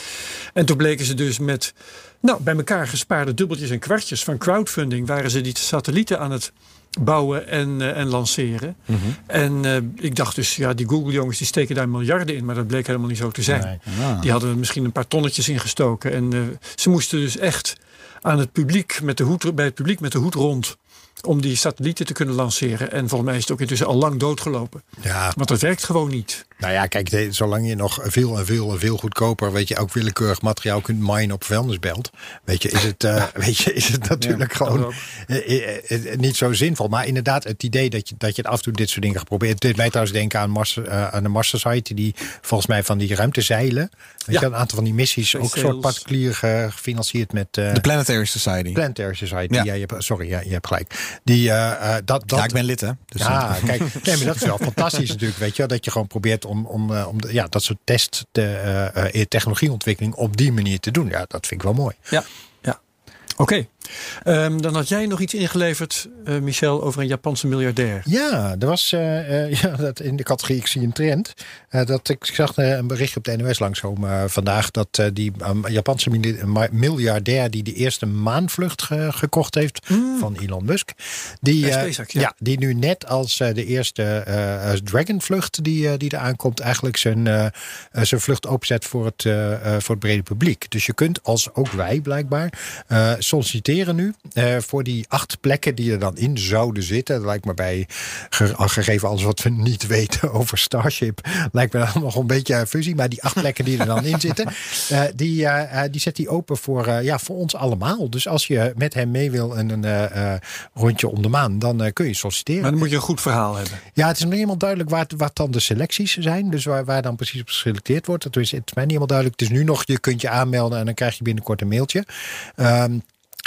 En toen bleken ze dus met, nou, bij elkaar gespaarde dubbeltjes en kwartjes van crowdfunding, waren ze die satellieten aan het bouwen en, eh, en lanceren. Mhm. En eh, ik dacht dus, ja, die Google-jongens die steken daar miljarden in, maar dat bleek helemaal niet zo te zijn. Nee. Ah. Die hadden er misschien een paar tonnetjes ingestoken. En eh, ze moesten dus echt aan het publiek met de hoed, bij het publiek met de hoed rond. Om die satellieten te kunnen lanceren. En volgens mij is het ook intussen al lang doodgelopen. Ja, Want dat werkt gewoon niet. Nou ja, kijk, de- zolang je nog veel en veel en veel goedkoper, weet je, ook willekeurig materiaal kunt minen op vuilnisbelt, weet je, is het, eh, weet je, is het natuurlijk gewoon eh, eh, niet zo zinvol. Maar inderdaad, het idee dat je, dat je het af en toe dit soort dingen geprobeerd. Het deed mij trouwens denken aan, Mars, eh, aan de Mars Society, die volgens mij van die ruimtezeilen, weet Ja. je, een aantal van die missies, ook een soort particulier ge- gefinancierd met. eh, De Planetary Society. Planetary Society. Ja. Ja. je hebt, sorry, ja, je hebt gelijk. Die, dat, dat, Ja, ik ben lid hè. Dus, ja, kijk, nee, maar dat is wel fantastisch natuurlijk, weet je, wel, dat je gewoon probeert om, om, eh, om ja, dat soort test, de eh, eh, technologieontwikkeling op die manier te doen. Ja, dat vind ik wel mooi. Ja. ja. Oké. Ehm, dan had jij nog iets ingeleverd, eh, Michel, over een Japanse miljardair. Ja, er was eh, eh, ja, dat in de categorie ik zie een trend. dat ik zag een berichtje op de NOS langskomen vandaag dat die um, Japanse miljardair die de eerste maanvlucht ge- gekocht heeft van Elon Musk, die, SpaceX, ja. die nu net als de eerste Dragon-vlucht die, die er aankomt, eigenlijk zijn, zijn vlucht openzet voor het, voor het brede publiek. Dus je kunt als ook wij blijkbaar eh, nu eh, voor die acht plekken die er dan in zouden zitten. Dat lijkt me bij, ge- gegeven alles wat we niet weten over Starship, lijkt me allemaal nog een beetje een fusie. Maar die acht plekken die er dan in zitten, eh, die, eh, eh, die zet hij open voor, eh, ja, voor ons allemaal. Dus als je met hem mee wil en een eh, eh, rondje om de maan, dan eh, kun je solliciteren. Maar dan moet je een goed verhaal hebben. Ja, het is nog niet helemaal duidelijk waar, wat dan de selecties zijn. Dus waar, waar dan precies op geselecteerd wordt. Dat is, het is mij niet helemaal duidelijk. Het is nu nog, je kunt je aanmelden en dan krijg je binnenkort een mailtje. Ehm,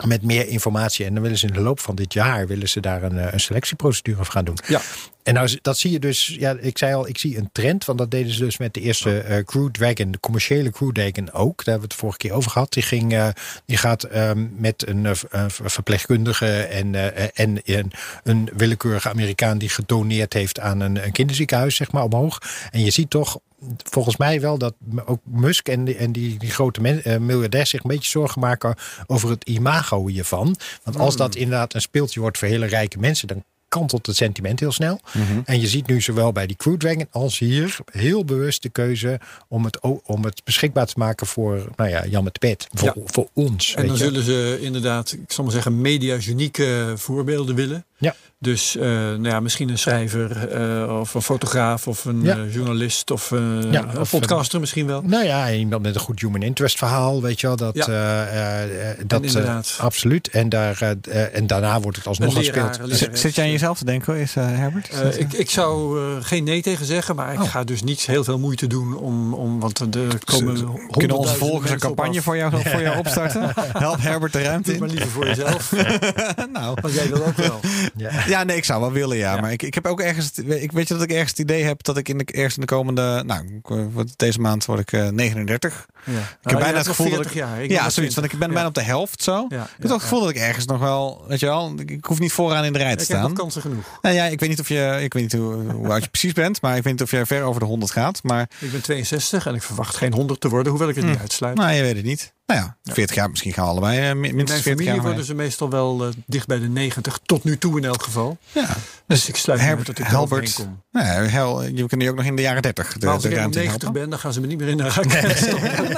met meer informatie. En dan willen ze in de loop van dit jaar willen ze daar een, eh, een selectieprocedure voor gaan doen. Ja. En nou, dat zie je dus, ja, ik zei al, ik zie een trend. Want dat deden ze dus met de eerste eh, Crew Dragon, de commerciële Crew Dragon ook. Daar hebben we het vorige keer over gehad. Die, ging, eh, die gaat ehm, met een eh, verpleegkundige en, en een, een willekeurige Amerikaan die gedoneerd heeft aan een, een kinderziekenhuis, zeg maar, omhoog. En je ziet toch volgens mij wel dat ook Musk en die, en die, die grote men, eh, miljardairs zich een beetje zorgen maken over het imago hiervan. Want als dat inderdaad een speeltje wordt voor hele rijke mensen, dan kantelt het sentiment heel snel. En je ziet nu zowel bij die Crew Dragon als hier heel bewust de keuze om het, om het beschikbaar te maken voor, nou ja, Jan met pet. Voor, Ja. voor ons. En dan je. zullen ze inderdaad, ik zal maar zeggen, media-unieke voorbeelden willen. Ja. Dus eh, nou ja, misschien een schrijver eh, of een fotograaf of een Ja. eh, journalist of, eh, Ja, een of podcaster misschien wel. Nou ja, iemand met een goed human interest verhaal, weet je wel. Dat, Ja. eh, eh, dat inderdaad. absoluut. En, daar, en daarna wordt het alsnog gespeeld. Zit, jij aan jezelf te denken, is eh, Herbert? Is dat, ik, ik zou eh, geen nee tegen zeggen, maar ik Oh. ga dus niet heel veel moeite doen om, om want er komen Kunnen onze volgers een campagne voor jou, voor jou opstarten? Help Herbert de ruimte Doe het maar in. liever voor jezelf, nou, want jij wil ook wel. Ja. Ja, nee, ik zou wel willen, ja. Ja. Maar ik, ik heb ook ergens, het- ik weet je dat ik ergens het idee heb dat ik in de, ergens in de komende, nou, word- deze maand word ik eh, 39. Ja. Ik heb bijna het gevoel dat ik, ja, zoiets, want ik ben bijna op de helft zo. Ik heb ook het gevoel dat ik ergens nog wel, weet je wel, ik, ik hoef niet vooraan in de rij te Ik heb staan. kansen genoeg. Nou ja, ik weet niet of je, ik weet niet hoe, hoe oud je precies bent, maar ik weet niet of je ver over de 100 gaat. Maar Ik ben 62 en ik verwacht geen 100 te worden, hoewel ik het niet uitsluit. nou, je weet het niet. Nou ja, 40 jaar, misschien gaan we allebei eh, min- In minstens mijn 40 familie jaar. worden ze meestal wel eh, dicht bij de 90, tot nu toe in elk geval. Ja. Dus ik sluit Herbert, dat ik Helbert. Kom. Nou ja, hel, je kan nu ook nog in de jaren 30 de, Maar als de ik in 90 helpen. ben, dan gaan ze me niet meer in de raket.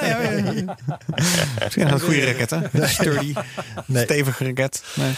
Ja. Misschien een goede raket, hè? Sturdy, Nee. stevige raket. Nee.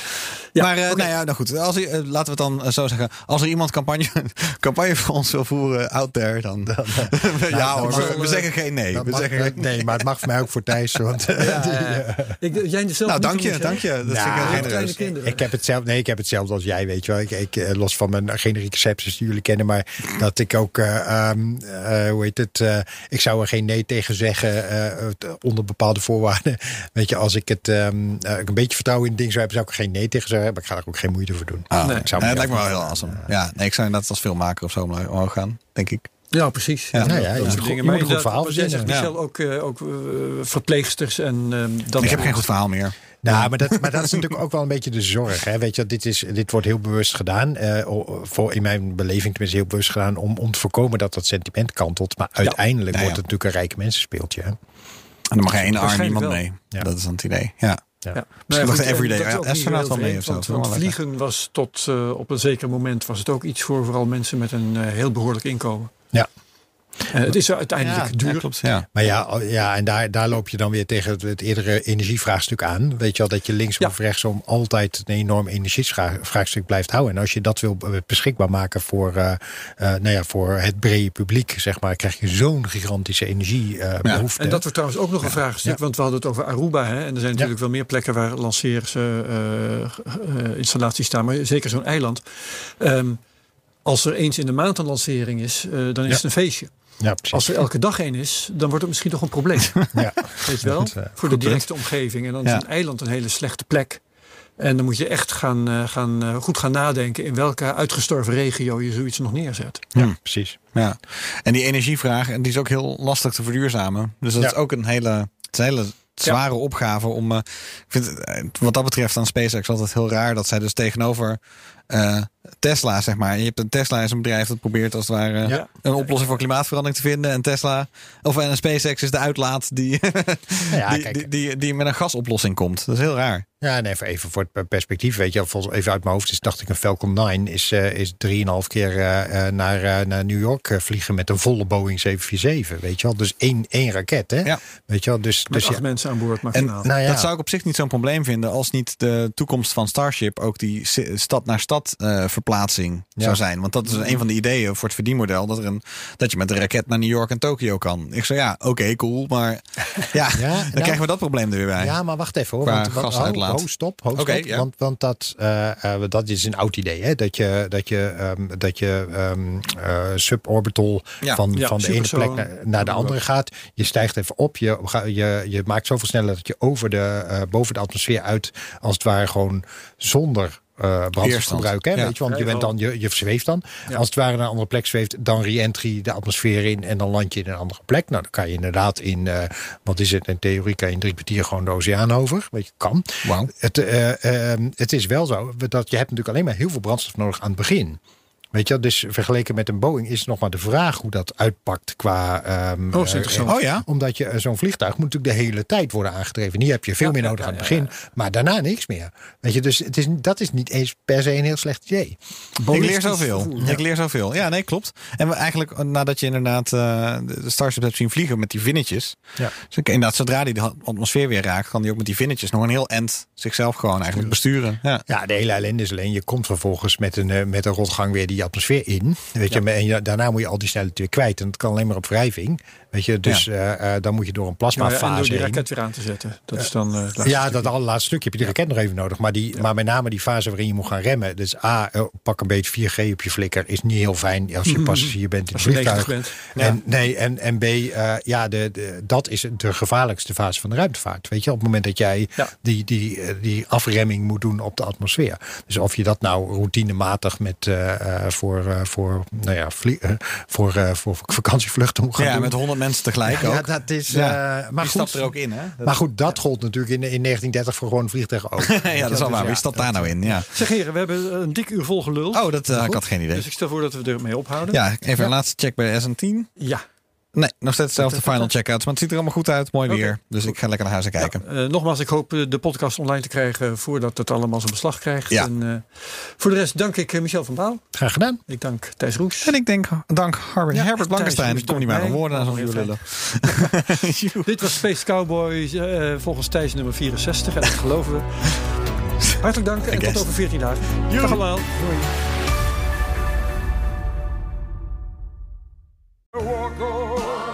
Ja, maar eh, nou ja, nou goed. Als, laten we het dan zo zeggen. Als er iemand campagne, campagne voor ons wil voeren out there, dan... dan ja hoor, we, zeggen geen nee. We zeggen geen nee, maar het mag voor mij ook voor Thijs. Want, Ja, ja. Ik, jij zelf Nou, dank je, dank je. Dat vind ik heel kinderen. Ik heb het zelf, nee, ik heb hetzelfde als jij, weet je wel. Ik, ik, eh, los van mijn generieke sepsis die jullie kennen, maar dat ik ook, eh, ehm, eh, hoe heet het, ik zou er geen nee tegen zeggen eh, het- onder bepaalde voorwaarden. Weet je, als ik het ehm, eh, een beetje vertrouwen in het ding zou hebben, zou ik er geen nee tegen zeggen, maar ik ga er ook geen moeite voor doen. Ah, Nee. Ik zou nee, het lijkt me wel heel awesome. Ja, nee, ik zou inderdaad als filmmaker of zo omhoog gaan, denk ik. Ja, precies. Ja. Nou ja, dat dingen. Maar moet een goed verhaal jij zegt. Michel, ook, eh, ook eh, verpleegsters en ehm, dat Ik heb geen goed verhaal meer. Nou, maar dat, maar dat is natuurlijk ook wel een beetje de zorg. Hè? Weet je, dit, is, dit wordt heel bewust gedaan. eh, voor, in mijn beleving tenminste heel bewust gedaan. Om, om te voorkomen dat dat sentiment kantelt. Maar uiteindelijk Ja, ja. wordt het natuurlijk een rijke mensenspeeltje. Hè? En dan mag één arm iemand wel. mee. Ja. Dat is dan het idee. Ja. Ja. Misschien Nou mag de everyday astronaut wel mee of zo. Want, vliegen was tot eh, op een zeker moment was het ook iets voor vooral mensen met een eh, heel behoorlijk inkomen. Ja. Eh, het is uiteindelijk Ja, duur. ja, klopt. Ja. Maar ja, oh, ja en daar, daar loop je dan weer tegen het, het eerdere energievraagstuk aan. Weet je wel, dat je linksom Ja. of rechtsom altijd een enorm energievraagstuk blijft houden. En als je dat wil beschikbaar maken voor, eh, eh, nou ja, voor het brede publiek, zeg maar, krijg je zo'n gigantische energiebehoefte. En dat wordt trouwens ook nog een vraagstuk, want we hadden het over Aruba. Hè? En er zijn natuurlijk wel meer plekken waar lanceerinstallaties staan, maar zeker zo'n eiland. Ehm, als er eens in de maand een lancering is, dan is het een feestje. Ja. Als er elke dag één is, dan wordt het misschien nog een probleem. ja. Weet je wel? Goed, eh, Voor de directe omgeving. En dan Ja. is een eiland een hele slechte plek. En dan moet je echt gaan, eh, gaan, eh, goed gaan nadenken in welke uitgestorven regio je zoiets nog neerzet. ja, precies. Ja. En die energievraag, en die is ook heel lastig te verduurzamen. Dus dat Ja. is ook een hele, een hele zware opgave om. ik vind wat dat betreft aan SpaceX altijd heel raar dat zij dus tegenover eh, Tesla, zeg maar. Je hebt een Tesla is een bedrijf dat probeert als het ware Ja. een oplossing voor klimaatverandering te vinden. En Tesla, of en SpaceX is de uitlaat die, ja, die, kijk. die, die, die met een gasoplossing komt. Dat is heel raar. Ja, en even, even voor het perspectief, weet je, volgens, even uit mijn hoofd is, dacht ik, een Falcon 9 is, eh is 3,5 keer eh, naar, naar New York vliegen met een volle Boeing 747, weet je wel. Dus één, één raket, hè? Ja. Weet je wel, dus, Met dus acht ja, mensen aan boord En maximaal. nou ja, dat zou ik op zich niet zo'n probleem vinden als niet de toekomst van Starship ook die stad naar stad eh, verplaatsing Ja. zou zijn. Want dat is een van de ideeën voor het verdienmodel dat, er een, dat je met een raket naar New York en Tokio kan. Ik zei ja, oké, cool, maar ja, dan nou- krijgen we dat probleem er weer bij. Ja, maar wacht even hoor. Qua Want, gasuitlaat. ho, ho, stop, ho, Oké, stop. ja. want, want dat, eh, eh, dat is een oud idee. Hè? Dat je, dat je, ehm, dat je ehm, eh, suborbital Ja. van, Ja, van de ene plek naar, naar de andere gaat. Je stijgt even op. Je, je, je maakt zoveel sneller dat je over de, eh, boven de atmosfeer uit, als het ware gewoon zonder eh brandstofgebruik. Hè? Ja. Weet je, want je, bent dan, je, je zweeft dan. Ja. Als het ware naar een andere plek zweeft, dan re-entry de atmosfeer in en dan land je in een andere plek. Nou, dan kan je inderdaad in, eh, wat is het, in theorie kan je in drie kwartier gewoon de oceaan over. Weet je, kan. Wauw. Het, eh, ehm, het is wel zo dat je hebt natuurlijk alleen maar heel veel brandstof nodig aan het begin. Weet je, dus vergeleken met een Boeing is nog maar de vraag hoe dat uitpakt qua. ehm, Oh, ja? omdat je eh, zo'n vliegtuig moet natuurlijk de hele tijd worden aangedreven. Hier heb je veel Ja, meer nodig ja, aan het ja, begin, maar daarna niks meer. Weet je, dus het is, dat is niet eens per se een heel slecht idee. Ik leer zoveel. Ik leer zoveel. Ja, nee, klopt. En we eigenlijk, nadat je inderdaad eh, de Starship hebt zien vliegen met die vinnetjes. Ja. Dus ik- inderdaad, zodra die de atmosfeer weer raakt, kan die ook met die vinnetjes nog een heel end zichzelf gewoon eigenlijk besturen. Ja. Ja, de hele ellende is alleen, je komt vervolgens met een, met een rotgang weer die atmosfeer in. Weet je, en daarna moet je al die snelheid weer kwijt. En dat kan alleen maar op wrijving. Weet je, dus eh, eh, dan moet je door een Nou ja, en door plasmafase die heen. raket weer aan te zetten. Dat is dan eh, het laatste Ja, stukje. dat allerlaatste stukje heb je die raket nog even nodig. Maar, die, maar met name die fase waarin je moet gaan remmen. Dus A, eh, pak een beetje 4G op je flikker. Is niet heel fijn als je passagier bent in het 90 vliegtuig. bent. En, nee, en, en B, ja, de, de, dat is de gevaarlijkste fase van de ruimtevaart. Weet je, op het moment dat jij die, die, die afremming moet doen op de atmosfeer. Dus of je dat nou routinematig met voor, eh, voor, nou ja, eh, voor, eh, voor vakantievluchten moet gaan Ja, doen. met honderd mensen tegelijk ja, ook. dat is. Ja. eh, maar goed, stapt er ook in, hè? Dat- maar goed, dat gold natuurlijk in, in 1930 voor gewoon vliegtuigen ook. ja, dat is Dus waar. ja, Wie stapt dat- daar nou in? Ja. Zeg heren, we hebben een dik uur vol geluld. Oh, dat, eh, ik had geen idee. Dus ik stel voor dat we ermee ophouden. Ja, even een laatste check bij SN10. Ja. Nee, nog steeds hetzelfde final check-outs. Maar het ziet er allemaal goed uit. Mooi weer. Dus ik ga lekker naar huis en kijken. Eh, nogmaals, ik hoop eh, de podcast online te krijgen voordat het allemaal zijn beslag krijgt. Ja. En, eh, voor de rest dank ik Michel van Baal. Graag gedaan. Ik dank Thijs Roes. En ik denk, dank Herbert, Ja, Herbert Blankenstein. Ik kom niet meer aan woorden mij. zo'n Oh, lullen. Dit was Space Cowboys, eh, volgens Thijs nummer 64. En dat geloven we. Hartelijk dank en tot over 14 dagen. Dag allemaal. Doei.